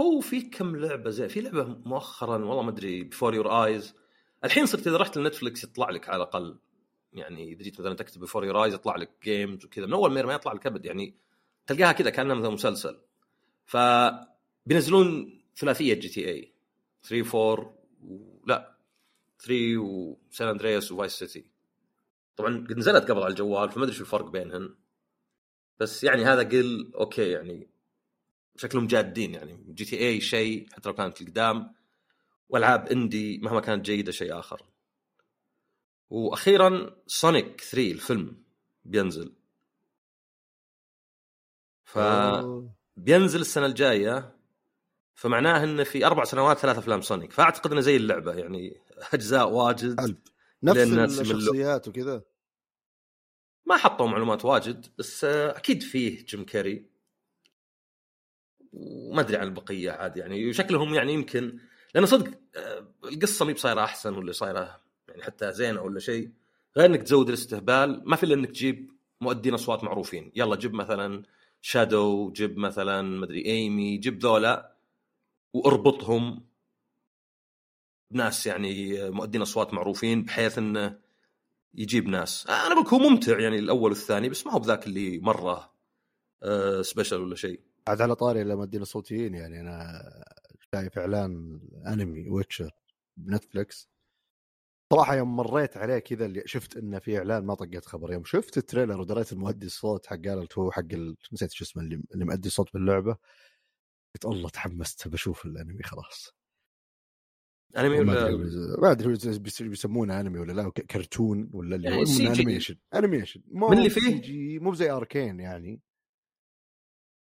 هو في كم لعبة زي في لعبة مؤخرا والله ما أدري Before Your Eyes الحين صرت إذا رحت ل Netflix يطلع لك على الأقل يعني إذا جيت مثلا تكتب Before Your Eyes يطلع لك games وكذا. من أول ما يطلع لك ابد يعني تلقاها كذا كأنها مثلا مسلسل. ف بينزلون ثلاثية GTA 3 4 و... لا. 3 و San Andreas و Vice City طبعا قد نزلت قبل على الجوال فما أدري شو الفرق بينهن. بس يعني هذا قل okay يعني شكلهم جادين يعني GTA شيء حتى لو كانت القدام والعاب indie مهما كانت جيدة شيء آخر. وأخيرا Sonic 3 الفيلم بينزل. ف أوه. بينزل السنة الجاية فمعناه انه في أربع سنوات ثلاث أفلام سونيك فأعتقد إنه زي اللعبة يعني أجزاء واجد قلب نفس. الشخصيات وكذا. ما حطوا معلومات واجد بس آه، أكيد فيه جيم كاري وما أدري عن البقية عاد يعني وشكلهم يعني يمكن لأن صدق آه، القصة مي بصايرة أحسن ولا صايرة يعني حتى زينة ولا شيء. غير إنك تزود الاستهبال ما في إلا إنك تجيب مؤدين أصوات معروفين. يلا جيب مثلا شادو جيب مثلا مدري ايمي جيب ذولا وأربطهم بناس يعني مؤدين أصوات معروفين بحيث إنه يجيب ناس. أنا هو ممتع يعني الأول والثاني بس ما هو بذاك اللي مرة آه سبيشل ولا شيء. عاد على طاري المؤدين الصوتيين يعني. أنا شايف إعلان أنمي ويتشر بنتفلكس صراحة يوم مريت عليه كذا اللي شفت إنه في إعلان ما طقيت خبر. يوم شفت ال trailer ودريت المؤدي الصوت حق جارلت هو حق ال... نسيت شو اسمه اللي, اللي مؤدي صوت باللعبة. قلت الله تحمست بشوف الأنمي خلاص. أنمي ولا ما أدري بيسمونه أنمي ولا لا كرتون ولا اللي يعني هو CG. animation animation مو من اللي فيه؟ مو زي اركين يعني.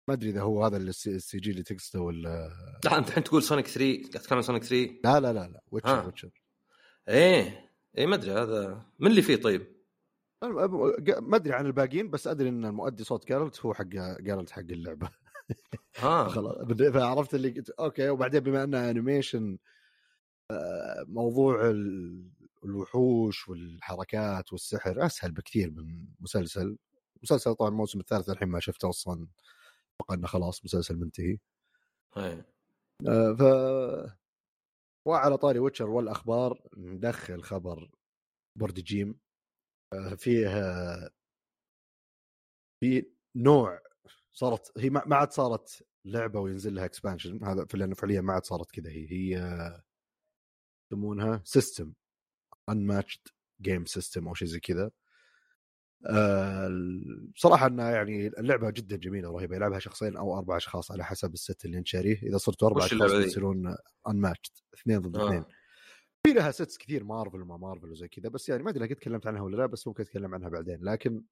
ما أدري إذا هو هذا ال CG اللي تقصده ولا لا أنت الحين تقول سونيك 3 قاعد تتكلم عن سونيك 3 لا لا لا لا. ويتشر آه. ويتشر إيه إيه ما أدري هذا من اللي فيه طيب؟ ما أدري عن الباقيين بس أدري إن المؤدي صوت جارلت هو حق جارلت حق اللعبة. ها خلاص فعرفت اللي قلت okay وبعدين بما انه animation آه، موضوع ال- الوحوش والحركات والسحر أسهل بكثير من مسلسل. مسلسل طبعا الموسم الثالث الحين ما شفته أصلا أتوقع انه خلاص مسلسل منتهي. إيه. آه، ف وعلى طاري ويتشر والأخبار ندخل خبر board game. آه، فيه في نوع صارت هي ما عاد صارت لعبة وينزل لها expansion هذا لأنه فعليا ما عاد صارت كذا. هي هي يسمونها system انماتشد game system أو شيء زي كذا. بصراحه إنها يعني اللعبة جدا جميلة ورهيبة يلعبها شخصين أو أربع أشخاص على حسب ال set اللي أنت شاريه. إذا صرتوا أربع أشخاص؟ تصيرون انماتشد اثنين ضد آه. اثنين. في لها sets كثير مارفل وما مارفل وزي كذا بس يعني ما أدري قد تكلمت عنها ولا لا بس ممكن أتكلم عنها بعدين. لكن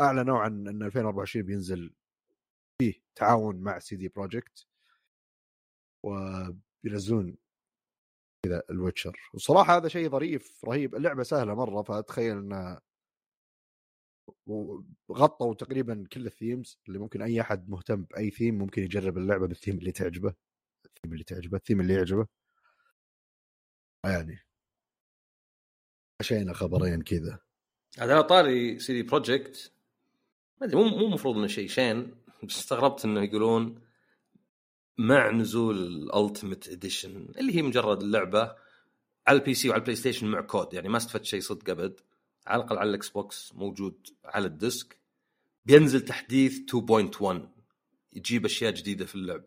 اعلنوا عن إن 2024 بينزل فيه تعاون مع سي دي بروجكت وبينزلون كذا الويتشر وصراحة هذا شيء ظريف رهيب. اللعبة سهلة مرة فتخيل إنها غطوا تقريبا كل ال themes اللي ممكن أي أحد مهتم بأي ثيم ممكن يجرب اللعبة بالثيم اللي تعجبه. الثيم اللي تعجبه الثيم اللي يعجبه. يعني. عشان خبرين كذا. هذا طاري سي دي بروجكت ما أدري مو مو المفروض إنه شيء شين. بس استغربت إنه يقولون مع نزول ال ultimate edition اللي هي مجرد اللعبه على ال PC وعلى البلاي ستيشن مع كود. يعني ما استفدت شيء صدق أبد. على الأقل على الاكس بوكس موجود على ال disc. بينزل تحديث 2.1 يجيب أشياء جديدة في اللعب.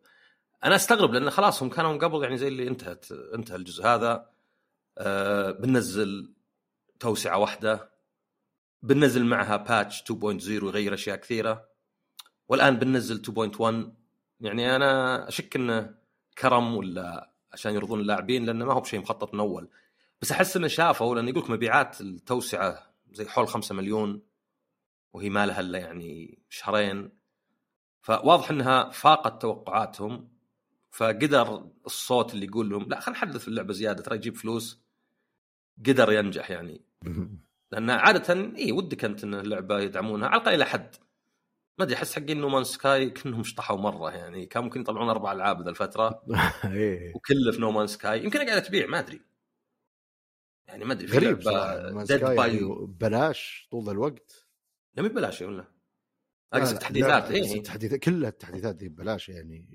أنا أستغرب لأن خلاص هم كانوا قبل يعني زي اللي انتهت انتهى الجزء هذا. آه بننزل توسعة واحدة. بننزل معها باتش 2.0 يغير أشياء كثيرة. والآن بننزل 2.1 يعني أنا أشك إنه كرم ولا عشان يرضون اللاعبين لأنه ما هو بشيء مخطط من أول. بس أحس إنه شافوا لأن لك مبيعات التوسعة زي حول 5 مليون وهي ما لها إلا يعني شهرين. فواضح إنها فاقت توقعاتهم فقدر الصوت اللي يقول لهم لا خلينا نحدث اللعبة زيادة ترى يجيب فلوس. قدر ينجح يعني. لأن عادة اي ودك أنت إن اللعبة يدعمونها على الأقل إلى حد ما أدري أحس حقين نومان سكاي كأنهم شطحوا مرة يعني. كان ممكن يطلعون أربع ألعاب ذا الفترة. إيه. وكلف نومان سكاي. يمكن قاعدة تبيع ما أدري. يعني ما أدري غريب ديد باي ببلاش طول الوقت. لم ببلاش ولا لا، اقصد لا، تحديثات لا، إيه. التحديثات كلها التحديثات دي ببلاش يعني.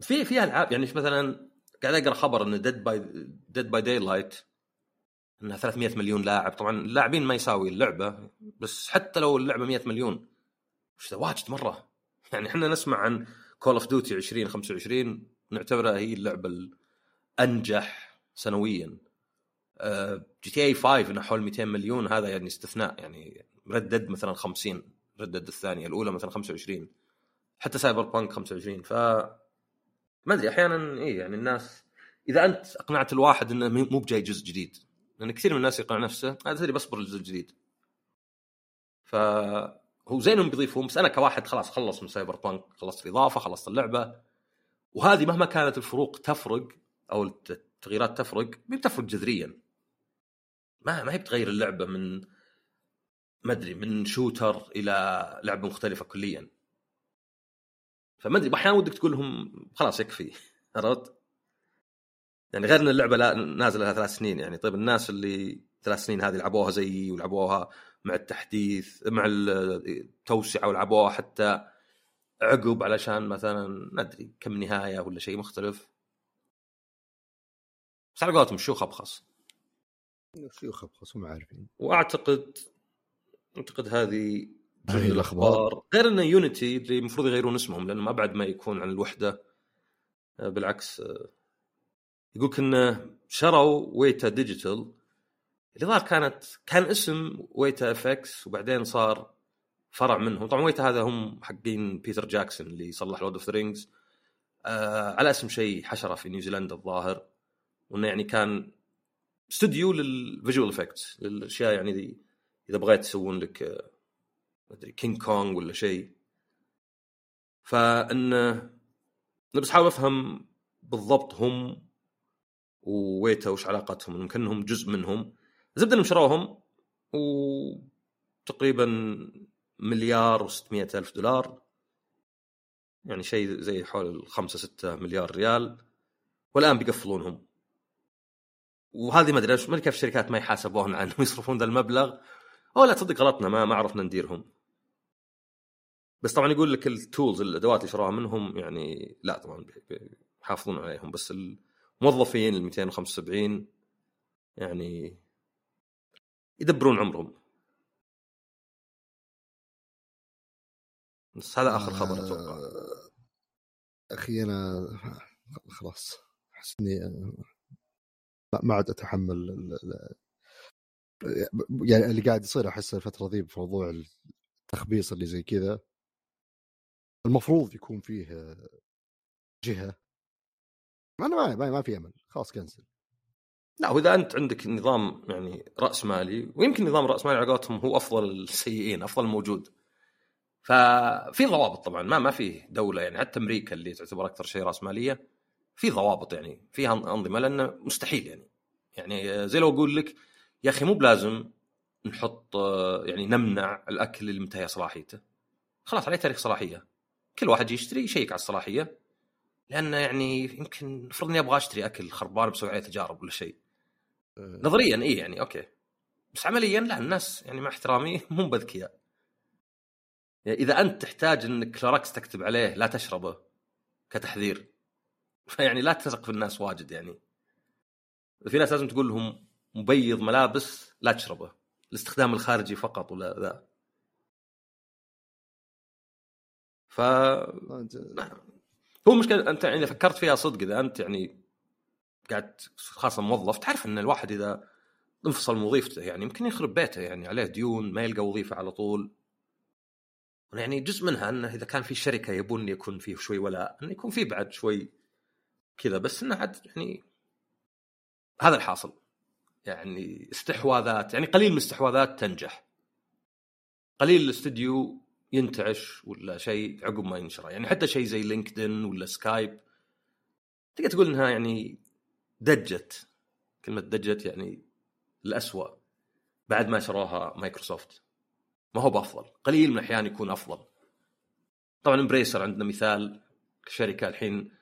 في في ألعاب يعني مثلا قاعد أقرأ خبر ان ديد باي ديد باي دايلايت انها 300 مليون لاعب. طبعا اللاعبين ما يساوي اللعبة بس حتى لو اللعبة 100 مليون وش واجد مرة. يعني إحنا نسمع عن كول اوف ديوتي 2025 نعتبرها هي اللعبة الأنجح سنويا. جي تي اي 5 انها حول 200 مليون هذا يعني استثناء يعني رد دد مثلا 50 رد دد الثانية الأولى مثلا 25 حتى سايبر بانك 25 ف ما أدري أحيانا اي يعني الناس إذا أنت أقنعت الواحد إنه مو بجاي جزء جديد لأن كثير من الناس يقنع نفسه هذا تدري بصبر الجزء الجديد فهو زين انهم بيضيفون بس أنا كواحد خلاص خلص من سايبر بانك خلصت الإضافة خلصت اللعبة وهذه مهما كانت الفروق تفرق أو التغييرات تفرق ما بتفرق جذريا. ما ما هي بتغير اللعبة من ما أدري من شوتر إلى لعبة مختلفة كليا. فما أدري أحيانا ودك تقول لهم خلاص يكفي عرفت؟ يعني غير إن اللعبة لا نازلة لها ثلاث سنين يعني. طيب الناس اللي ثلاث سنين هذه لعبوها زيي ولعبوها مع التحديث مع التوسعة ولعبوها حتى عقب علشان مثلا ما أدري كم نهاية ولا شيء مختلف. بس على قولتهم شو خبخص. شيوخ ابخص هم عارفين. وأعتقد أعتقد هذه هذه الأخبار. غير إن يونيتي اللي المفروض يغيرون اسمهم لانهم ابعد ما يكون عن الوحدة. آه، بالعكس آه، يقولك انه شروا ويتا ديجيتال اللي ظهر كانت كان اسم ويتا اف إكس وبعدين صار فرع منهم. طبعا ويتا هذا هم حقين بيتر جاكسون اللي صلح لورد اوف ذا رينجز على اسم شيء حشره في نيوزيلندا الظاهر. وإنه يعني كان استوديو لل visual effects للأشياء يعني ذي. إذا بغيت تسوون لك آه، ما أدري كينج كونغ ولا شيء. فإن أنا بس احاول أفهم بالضبط هم وويتا وش علاقتهم إنهم كانهم جزء منهم. زبده انهم شروهم وتقريبا مليار و600 ألف دولار. يعني شيء زي حول 5 6 مليار ريال. والآن بيقفلونهم. وهذه ما أدري أدري كيف الشركات ما يحاسبون عنهم يصرفون ذا المبلغ. أو لا تصدق غلطنا ما ما عرفنا نديرهم. بس طبعا يقول لك التولز الأدوات اللي شروها منهم يعني لا طبعا يحافظون عليهم. بس الموظفين ال 275 يعني يدبرون عمرهم. بس هذا آخر خبر أتوقع. آه، أخي أنا خلاص أحس اني ما- ما عاد أتحمل ال- ال- يعني اللي قاعد يصير أحس الفترة ذي بموضوع التخبيص اللي زي كذا. المفروض يكون فيه جهة. ما أنا ما, ما في أمل. خلاص كنسل. لا وإذا أنت عندك نظام يعني رأس مالي ويمكن نظام رأس مالي على قولتهم هو أفضل السيئين أفضل الموجود ففي ضوابط طبعا ما ما في دولة يعني حتى أمريكا اللي تعتبر أكثر شيء رأس مالية. في ضوابط يعني فيها أنظمة لأنه مستحيل يعني. يعني زي لو أقول لك يا أخي مو بلازم نحط يعني نمنع الأكل اللي منتهي صلاحيته. خلاص عليه تاريخ صلاحية. كل واحد يشتري يشيك على الصلاحية. لأنه يعني يمكن نفرض إني أبغى أشتري أكل خربان بسوي عليه تجارب ولا شيء. أه. نظريا إي يعني okay. بس عمليا لا الناس يعني مع احترامي مو بذكياء يعني إذا أنت تحتاج إنك كلوركس تكتب عليه لا تشربه كتحذير فيعني لا تثق في الناس واجد يعني. في ناس لازم تقول لهم مبيض ملابس لا تشربه. الاستخدام الخارجي فقط ولا ذا. ف هو مشكلة أنت يعني فكرت فيها صدق إذا أنت يعني قاعد خاصة موظف تعرف إن الواحد إذا انفصل من وظيفته يعني يمكن يخرب بيته يعني عليه ديون ما يلقى وظيفة على طول. يعني جزء منها إنه إذا كان في شركة يبون يكون فيه شوي ولاء إنه يكون فيه بعد شوي كذا بس إنه عاد يعني هذا الحاصل. يعني استحواذات يعني قليل من الاستحواذات تنجح. قليل الاستديوهات ينتعش ولا شيء عقب ما ينشره. يعني حتى شيء زي LinkedIn ولا Skype تقدر تقول إنها يعني دجت. كلمة دجت يعني الأسوأ. بعد ما شروها مايكروسوفت. ما هو بأفضل. قليل من الأحيان يكون أفضل. طبعا Embracer عندنا مثال شركة الحين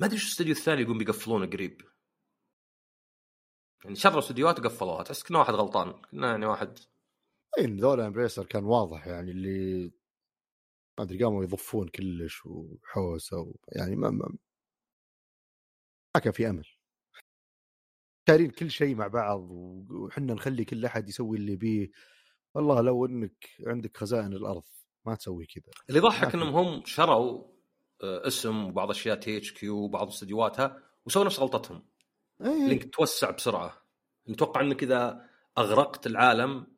ما أدري شو الاستديو الثاني يقوم بيقفلونه قريب. يعني شروا استديوهات وقفلوها تحس كنا واحد غلطان كنا يعني واحد اي ذولا Embracer كان واضح يعني اللي ما أدري قاموا يضفون كل شي وحوسة و... يعني ما ما, ما كان في أمل. شارين كل شيء مع بعض وحنا نخلي كل أحد يسوي اللي يبيه والله لو إنك عندك خزائن الأرض ما تسوي كذا. اللي يضحك إنهم هم شروا اسم وبعض أشياء THQ وبعض استديوهاتها وسووا نفس غلطتهم. أيه. لينك توسع بسرعة. نتوقع إنك إذا أغرقت العالم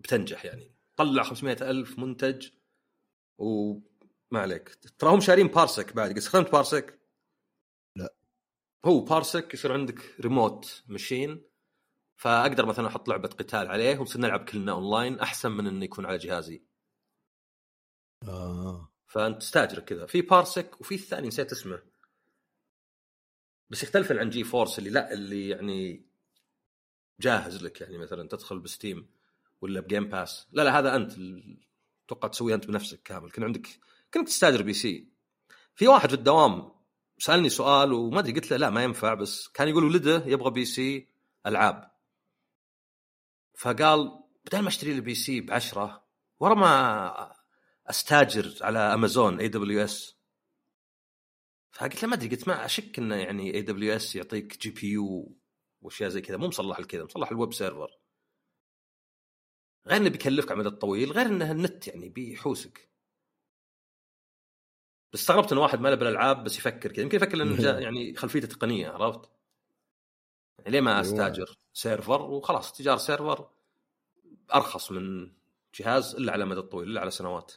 بتنجح يعني. طلع 500 ألف منتج وما عليك. تراهم شارين Parsec بعد. قد استخدمت Parsec؟ لا. هو Parsec يصير عندك remote machine فأقدر مثلا أحط لعبة قتال عليه ونصير نلعب كلنا اونلاين أحسن من إنه يكون على جهازي. آه. فأنت تستاجر كذا. في Parsec وفي الثاني نسيت اسمه. بس يختلف عن GeForce اللي لا اللي يعني جاهز لك. يعني مثلا تدخل ب Steam ولا ب Game Pass لا لا هذا أنت أتوقع تسويه أنت بنفسك كامل. كان عندك كنت تستاجر PC. في واحد في الدوام سألني سؤال وما أدري قلت له لا ما ينفع. بس كان يقول ولده يبغى PC ألعاب. فقال بدل ما أشتري لي PC ب 10 ورا ما أستاجر على Amazon AWS فقلت له ما أدري قلت ما أشك إنه يعني AWS يعطيك GPU وأشياء زي كذا. مو مصلح لكذا مصلح ال web server. غير إنه بيكلفك على المدى الطويل غير إنه النت يعني بيحوسك. بس استغربت إن واحد ما له بالألعاب بس يفكر كذا. يمكن يفكر لأنه يعني خلفيته تقنية عرفت؟ يعني ليه ما أيوة. أستاجر server وخلاص تجار server أرخص من جهاز إلا على المدى الطويل إلا على سنوات.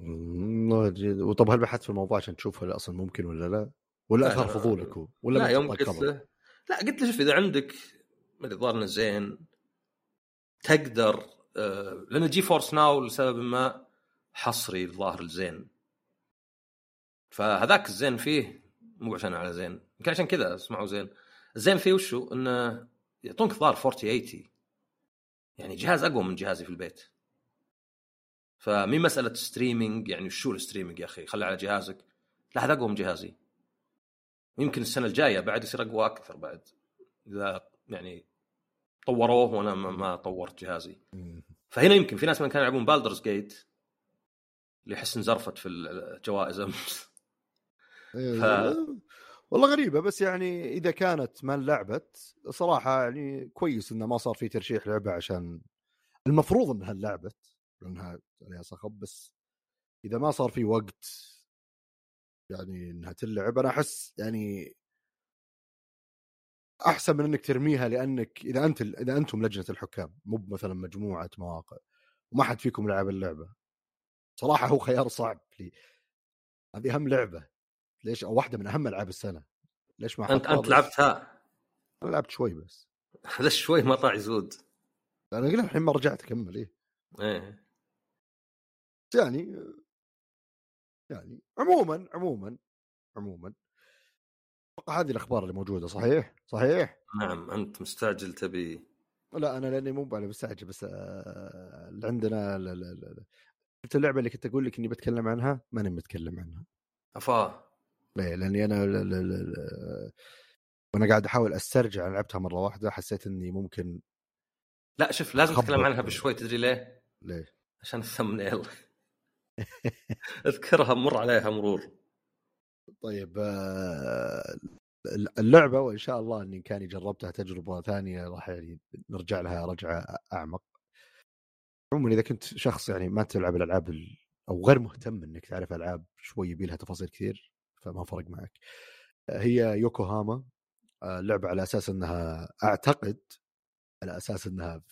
وطب هل بحثت في الموضوع عشان تشوف هل أصلا ممكن ولا لأ؟ ولا اثار فضولك هو؟ ولا لا يوم قلت له لا قلت له شوف إذا عندك ما أدري ظهرنا زين تقدر آه لأن GeForce Now لسبب ما حصري الظاهر الزين. فهذاك الزين فيه مو عشان على زين يمكن عشان كذا اسمعوا زين. الزين فيه وشو؟ إنه يعطونك ظاهر 4080 يعني جهاز أقوى من جهازي في البيت. فمي مسألة ستريمينج يعني شو الستريمينج يا أخي؟ خلي على جهازك. لا هذا اقوى من جهازي. يمكن السنة الجاية بعد يصير أقوى أكثر بعد. إذا يعني طوروه وأنا ما طورت جهازي. فهنا يمكن في ناس من كانوا يلعبون بالدرز جيت اللي يحس انزرفت في الجوائز. امس ف... والله غريبة بس يعني إذا كانت ما لعبت صراحة يعني كويس إنه ما صار في ترشيح لعبة عشان المفروض إنها لعبت. لأنها عليها صخب بس إذا ما صار في وقت يعني إنها تلعب أنا أحس يعني أحسن من إنك ترميها لأنك إذا أنت إذا أنتم لجنة الحكام مو مثلا مجموعة مواقع وما حد فيكم لعب اللعبة. صراحة هو خيار صعب لي. هذه أهم لعبة. ليش؟ أو واحدة من أهم ألعاب السنة. ليش ما أنت أنت؟ لعبتها؟ أنا لعبت شوي بس. هذا شوي ما طلع يزود؟ أنا قلت الحين ما رجعت أكمل إيه. إيه. يعني يعني عموما عموما عموما أتوقع هذه الأخبار اللي موجودة صحيح؟ صحيح؟ نعم أنت مستعجل تبي لا أنا لأني مو أنا مستعجل بس آه، اللي عندنا لا لا لا. شفت اللعبة اللي كنت أقول لك إني بتكلم عنها ماني متكلم عنها أفا ليه؟ لأني أنا لا لا لا لا وأنا قاعد أحاول أسترجع أنا لعبتها مرة واحدة حسيت إني ممكن لا شوف لازم. تتكلم عنها بشوي تدري ليه؟ ليه؟ عشان الثمنيل أذكرها مر عليها مرور. طيب آه، اللعبة وإن شاء الله إني كاني جربتها تجربة ثانية راح يعني نرجع لها رجعة أعمق. عموما إذا كنت شخص يعني ما تلعب الألعاب ال- أو غير مهتم إنك تعرف ألعاب شوي يبي لها تفاصيل كثير فما فرق معك. هي يوكوهاما آه، لعبة على أساس إنها أعتقد على أساس إنها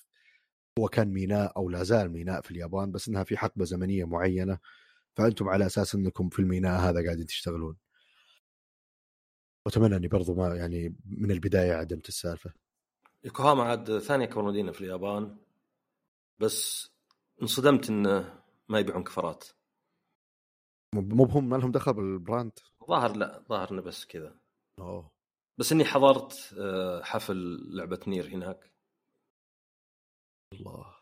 هو كان ميناء أو لا زال ميناء في اليابان بس إنها في حقبة زمنية معينة فأنتم على أساس إنكم في الميناء هذا قاعدين تشتغلون. واتمنى إني برضو ما يعني من البداية عدمت السالفة. يوكوهاما عاد ثاني اكبر مدينه في اليابان بس انصدمت إنه ما يبيعون كفرات. مو بهم ما لهم دخل بالبراند؟ ظاهر لا ظاهر إنه بس كذا. أوه. بس إني حضرت آه، حفل لعبة نير هناك. الله.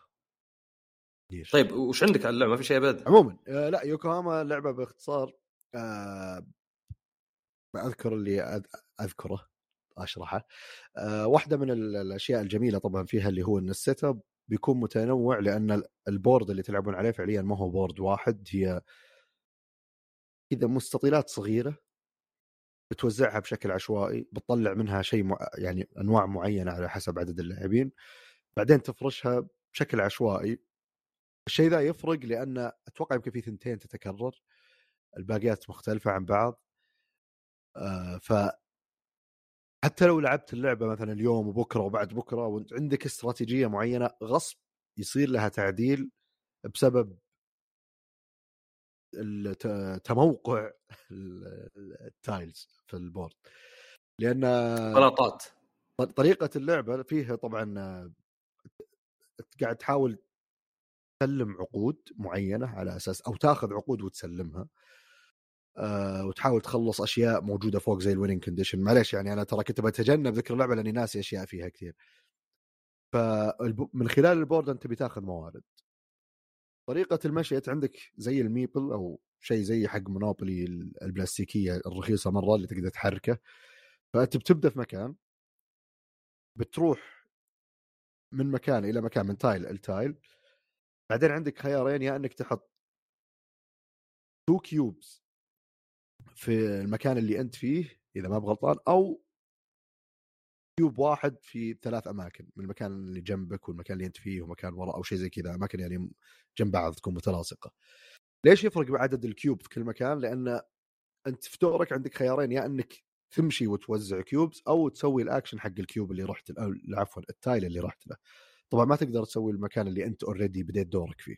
كثير. طيب وش عندك على اللعبة؟ ما في شيء أبد؟ عموما آه لا يوكوهاما لعبة باختصار آه أذكر اللي أذكره أشرحه. آه واحدة من ال- الأشياء الجميلة طبعا فيها اللي هو إن ال setup بيكون متنوع لأن ال- ال board اللي تلعبون عليه فعليا ما هو board واحد هي كذا مستطيلات صغيرة بتوزعها بشكل عشوائي بتطلع منها شيء مع... يعني أنواع معينة على حسب عدد اللاعبين. بعدين تفرشها بشكل عشوائي. الشيء ذا يفرق لأن أتوقع يمكن في ثنتين تتكرر الباقيات مختلفة عن بعض. آه ف حتى لو لعبت اللعبة مثلا اليوم وبكرة وبعد بكرة وأنت عندك استراتيجية معينة غصب يصير لها تعديل بسبب تموقع ال- tiles في ال board. لأن بلاطات طريقة اللعبة فيها طبعا قاعد تحاول تسلم عقود معينة على أساس أو تاخذ عقود وتسلمها آه وتحاول تخلص أشياء موجودة فوق زي ال winning condition معليش يعني أنا ترى كنت بتجنب ذكر اللعبة لأني ناسي أشياء فيها كثير. فمن خلال ال board أنت بتاخذ موارد. طريقة المشي أنت عندك زي ال meeple أو شيء زي حق Monopoly البلاستيكية الرخيصة مرة اللي تقدر تحركه. فأنت بتبدأ في مكان بتروح من مكان إلى مكان من tile ل tile بعدين عندك خيارين يا إنك تحط two cubes في المكان اللي أنت فيه إذا ما بغلطان أو cube واحد في ثلاث أماكن من المكان اللي جنبك والمكان اللي أنت فيه ومكان وراء أو شيء زي كذا أماكن يعني جنب بعض تكون متلاصقه. ليش يفرق بعدد ال cube في كل مكان؟ لأن أنت في دورك عندك خيارين يا إنك تمشي وتوزع cubes أو تسوي الاكشن حق ال cube اللي رحت له عفوا ال tile اللي رحت له. طبعا ما تقدر تسوي المكان اللي أنت already بديت دورك فيه.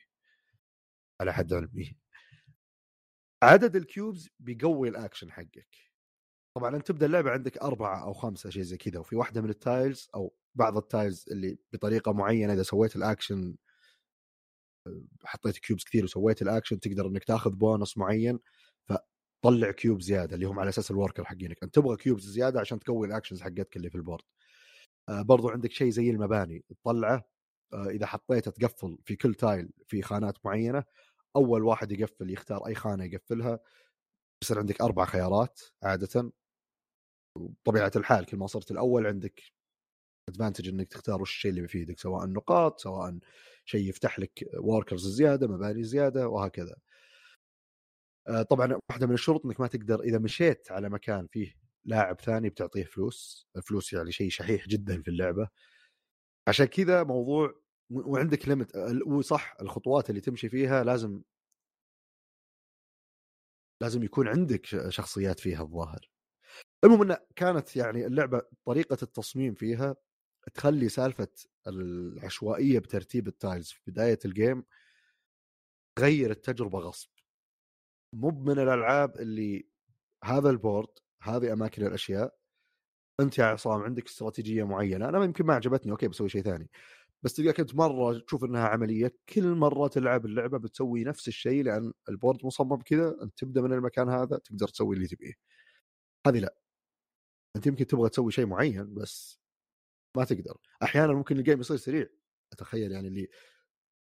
على حد علمي. عدد ال cubes بيقوي الاكشن حقك. طبعا أنت تبدأ اللعبة عندك أربعة أو خمسة شيء زي كذا وفي واحدة من ال tiles أو بعض ال tiles اللي بطريقة معينة إذا سويت الاكشن حطيت cubes كثير وسويت الاكشن تقدر إنك تاخذ بونص معين فطلع cube زيادة اللي هم على أساس ال worker حقينك. أنت تبغى cubes زيادة عشان تقوي ال actions حقتك اللي في ال board آه برضو عندك شيء زي المباني. تطلعه آه إذا حطيته تقفل في كل tile في خانات معينة أول واحد يقفل يختار أي خانة يقفلها. يصير عندك أربع خيارات عاده. بطبيعه الحال كل ما صرت الأول عندك advantage إنك تختار وش الشيء اللي بيفيدك سواء نقاط سواء شيء يفتح لك workers زيادة مباني زيادة وهكذا. طبعا واحدة من الشروط إنك ما تقدر إذا مشيت على مكان فيه لاعب ثاني بتعطيه فلوس الفلوس يعني شيء شحيح جدا في اللعبة. عشان كذا موضوع وعندك limit وصح الخطوات اللي تمشي فيها لازم لازم يكون عندك شخصيات فيها الظاهر. المهم إنه كانت يعني اللعبة طريقة التصميم فيها تخلي سالفة العشوائية بترتيب ال tiles في بداية ال game تغير التجربة غصب. مو من الألعاب اللي هذا ال board هذه أماكن الأشياء أنت يا عصام عندك استراتيجية معينة أنا يمكن ما عجبتني okay بسوي شيء ثاني بس تلقاك أنت مرة تشوف إنها عملية كل مرة تلعب اللعبة بتسوي نفس الشيء لأن ال board مصمم كذا أنت تبدأ من المكان هذا تقدر تسوي اللي تبيه. هذه لا. أنت يمكن تبغى تسوي شيء معين بس ما تقدر. أحيانا ممكن ال game يصير سريع. أتخيل يعني اللي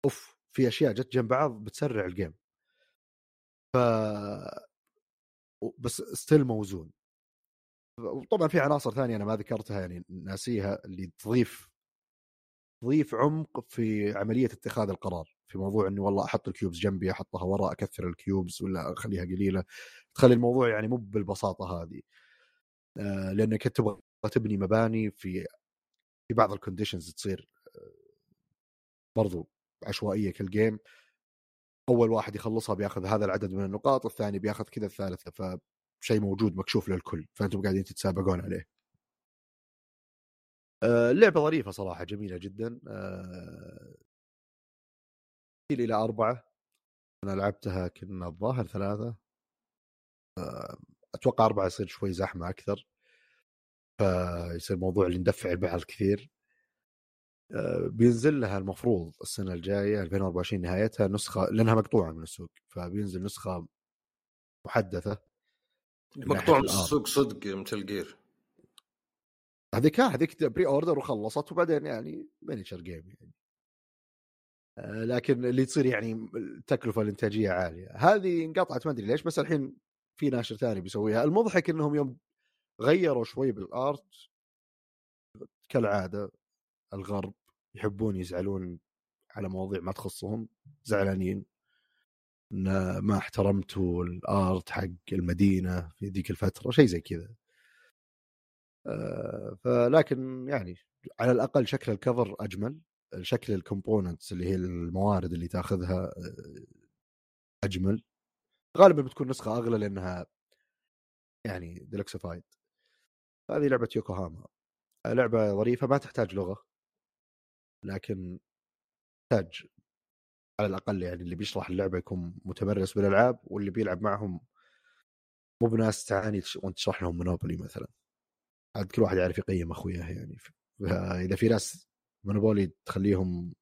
أوف في أشياء جت جنب بعض بتسرع ال game ف بس still موزون. وطبعا في عناصر ثانية أنا ما ذكرتها يعني ناسيها اللي تضيف تضيف عمق في عملية اتخاذ القرار. في موضوع إني والله أحط ال cubes جنبي أحطها وراء أكثر ال cubes ولا أخليها قليلة. تخلي الموضوع يعني مو بالبساطة هذه. آه لأنك تبغى تبني مباني في في بعض ال conditions تصير آه، برضو عشوائية ك ال game أول واحد يخلصها بياخذ هذا العدد من النقاط الثاني بياخذ كذا الثالثة فشيء موجود مكشوف للكل فأنتم قاعدين تتسابقون عليه. آه، اللعبة ظريفة صراحة جميلة جدا آه، إلى أربعة. أنا لعبتها كنا الظاهر ثلاثة. أتوقع أربعة يصير شوي زحمة أكثر. فيصير موضوع اللي ندفع البعض كثير. آه، بينزل لها المفروض السنة الجاية 2024 نهايتها نسخة لأنها مقطوعة من السوق فبينزل نسخة محدثة مقطوع من السوق صدق مثل gear. هذيك هذيك pre-order وخلصت وبعدين يعني miniature game يعني. آه، لكن اللي تصير يعني التكلفة الإنتاجية عالية. هذه انقطعت ما أدري ليش بس الحين في ناشر ثاني بيسويها. المضحك إنهم يوم غيروا شوي بال art كالعادة الغرب يحبون يزعلون على مواضيع ما تخصهم زعلانين. إن ما احترمتوا ال art حق المدينة في ذيك الفترة شيء زي كذا. آه، فلكن يعني على الأقل شكل ال cover أجمل. شكل ال components اللي هي الموارد اللي تأخذها آه، أجمل. غالبا بتكون نسخة أغلى لأنها يعني ديلكسفايد هذه لعبة يوكوهاما. لعبة ظريفة ما تحتاج لغة. لكن تحتاج على الأقل يعني اللي بيشرح اللعبة يكون متمرس بالألعاب واللي بيلعب معهم مو بناس تعاني وانت تشرح لهم مونوبولي مثلا. عاد كل واحد يعرف يقيم أخوياه يعني. اذا في ناس مونوبولي تخليهم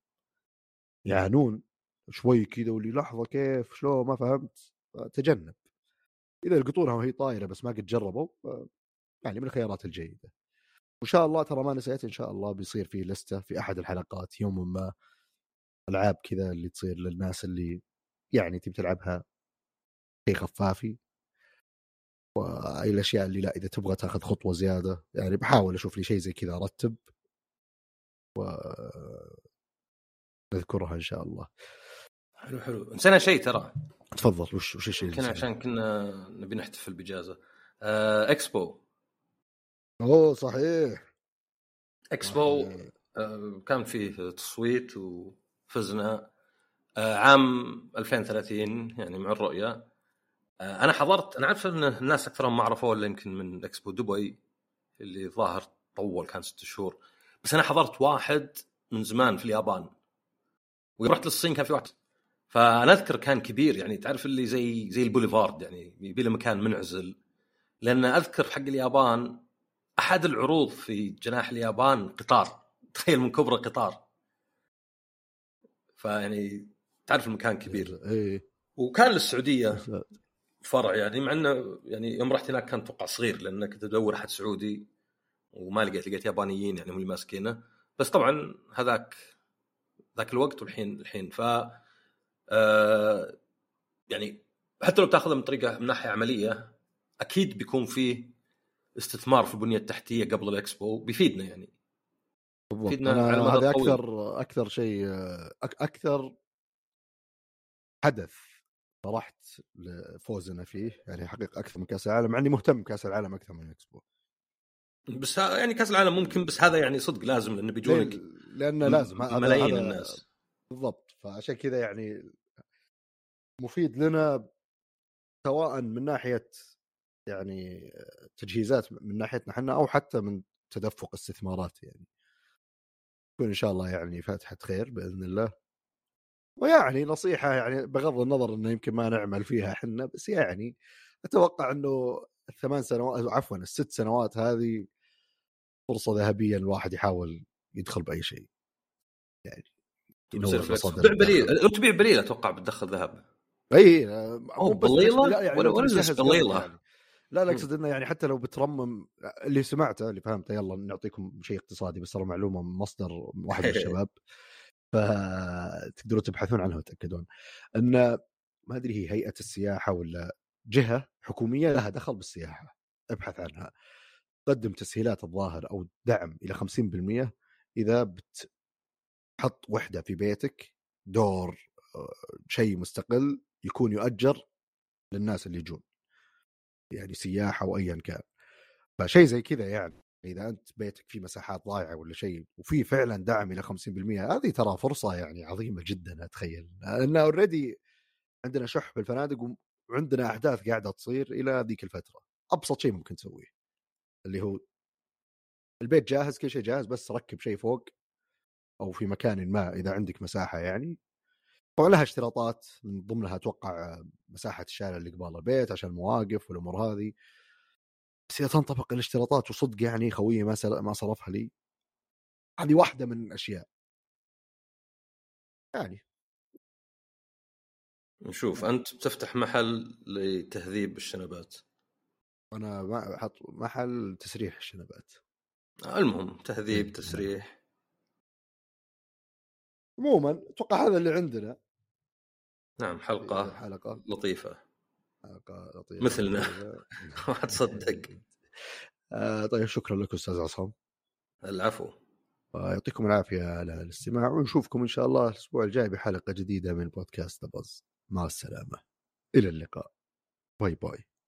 يعانون شوي كذا واللي لحظة كيف شلون ما فهمت تجنب. إذا يلقطونها وهي طايرة بس ما قد جربوا يعني من الخيارات الجيدة. وإن شاء الله ترى ما نسيت إن شاء الله بيصير في لستة في أحد الحلقات يوم ما ألعاب كذا اللي تصير للناس اللي يعني تبي تلعبها شيء خفافي. واي الأشياء اللي لا إذا تبغى تأخذ خطوة زيادة يعني بحاول أشوف لي شيء زي كذا أرتب. و نذكرها إن شاء الله. حلو حلو. نسينا شيء ترى. تفضل وش وش الشيء كنا عشان كنا نبي نحتفل بإجازة. آه إكسبو. أوه صحيح. إكسبو آه كان فيه تصويت وفزنا آه عام 2030 يعني مع الرؤية. آه أنا حضرت أنا عارف إن الناس أكثرهم ما عرفوه إلا يمكن من إكسبو دبي اللي ظاهر طول كان ست شهور. بس أنا حضرت واحد من زمان في اليابان. ورحت للصين كان في واحد. فأنا أذكر كان كبير يعني تعرف اللي زي زي البوليفارد يعني يبي له مكان منعزل. لأن أذكر حق اليابان أحد العروض في جناح اليابان قطار. تخيل من كبره قطار فيعني تعرف المكان كبير. إيه وكان للسعودية فرع يعني مع إنه يعني يوم رحت هناك كان أتوقع صغير لأن كنت ادور أحد سعودي وما لقيت لقيت يابانيين يعني هم اللي ماسكينه. بس طبعا هذاك ذاك الوقت والحين الحين. ف آه يعني حتى لو تاخذها من طريقة من ناحية عملية أكيد بيكون فيه استثمار في البنية التحتية قبل الإكسبو بيفيدنا يعني. بيفيدنا على هذا أكثر أكثر شيء أكثر حدث فرحت لفوزنا فيه يعني حقيقة أكثر من كأس العالم مع إني مهتم بكأس العالم أكثر من الإكسبو. بس يعني كأس العالم ممكن بس هذا يعني صدق لازم لأنه بيجونك لأنه لازم ملايين الناس. بالضبط. فعشان كذا يعني مفيد لنا سواء من ناحية يعني تجهيزات من ناحيتنا إحنا أو حتى من تدفق استثمارات يعني. تكون إن شاء الله يعني فاتحه خير بإذن الله. ويعني نصيحة يعني بغض النظر إنه يمكن ما نعمل فيها إحنا بس يعني أتوقع إنه الثمان سنوات عفوا الست سنوات هذه فرصة ذهبية الواحد يحاول يدخل بأي شيء. يعني تبيع بليل لو تبيع بليل أتوقع بتدخل ذهب. إي مو بليلة؟ لا يعني ولا ولا بليلة. يعني. لا لا أقصد إنه يعني حتى لو بترمم اللي سمعته اللي فهمته يلا نعطيكم شيء اقتصادي بس ترى معلومة من مصدر واحد من الشباب فتقدروا تبحثون عنها وتاكدون إن ما أدري هي هيئة السياحة ولا جهة حكومية لها دخل بالسياحة ابحث عنها. تقدم تسهيلات الظاهر أو دعم إلى 50% إذا بتحط وحدة في بيتك دور آه، شيء مستقل يكون يؤجر للناس اللي يجون. يعني سياحة أو ايا كان. فشيء زي كذا يعني إذا أنت بيتك فيه مساحات ضايعة ولا شيء وفي فعلا دعم إلى 50% هذه ترى فرصة يعني عظيمة جدا أتخيل. لأن اوريدي عندنا شح بالفنادق وعندنا أحداث قاعدة تصير إلى ذيك الفترة. أبسط شيء ممكن تسويه. اللي هو البيت جاهز كل شيء جاهز بس ركب شيء فوق أو في مكان ما إذا عندك مساحة يعني. طبعا لها اشتراطات من ضمنها أتوقع مساحة الشارع اللي قبال البيت عشان المواقف والأمور هذه. بس إذا تنطبق الاشتراطات وصدق يعني خويي ما ما صرفها لي هذه واحدة من الأشياء. يعني. نشوف. أنت بتفتح محل لتهذيب الشنبات. أنا أحط محل تسريح الشنبات. المهم تهذيب إيه، تسريح. عموما أتوقع هذا اللي عندنا. نعم حلقة حلقة. لطيفة. حلقة لطيفة مثلنا. ما تصدق آه طيب شكرا لك أستاذ عصام. العفو. يعطيكم العافية على الاستماع ونشوفكم إن شاء الله الأسبوع الجاي بحلقة جديدة من بودكاست بز مع السلامة. إلى اللقاء. باي باي.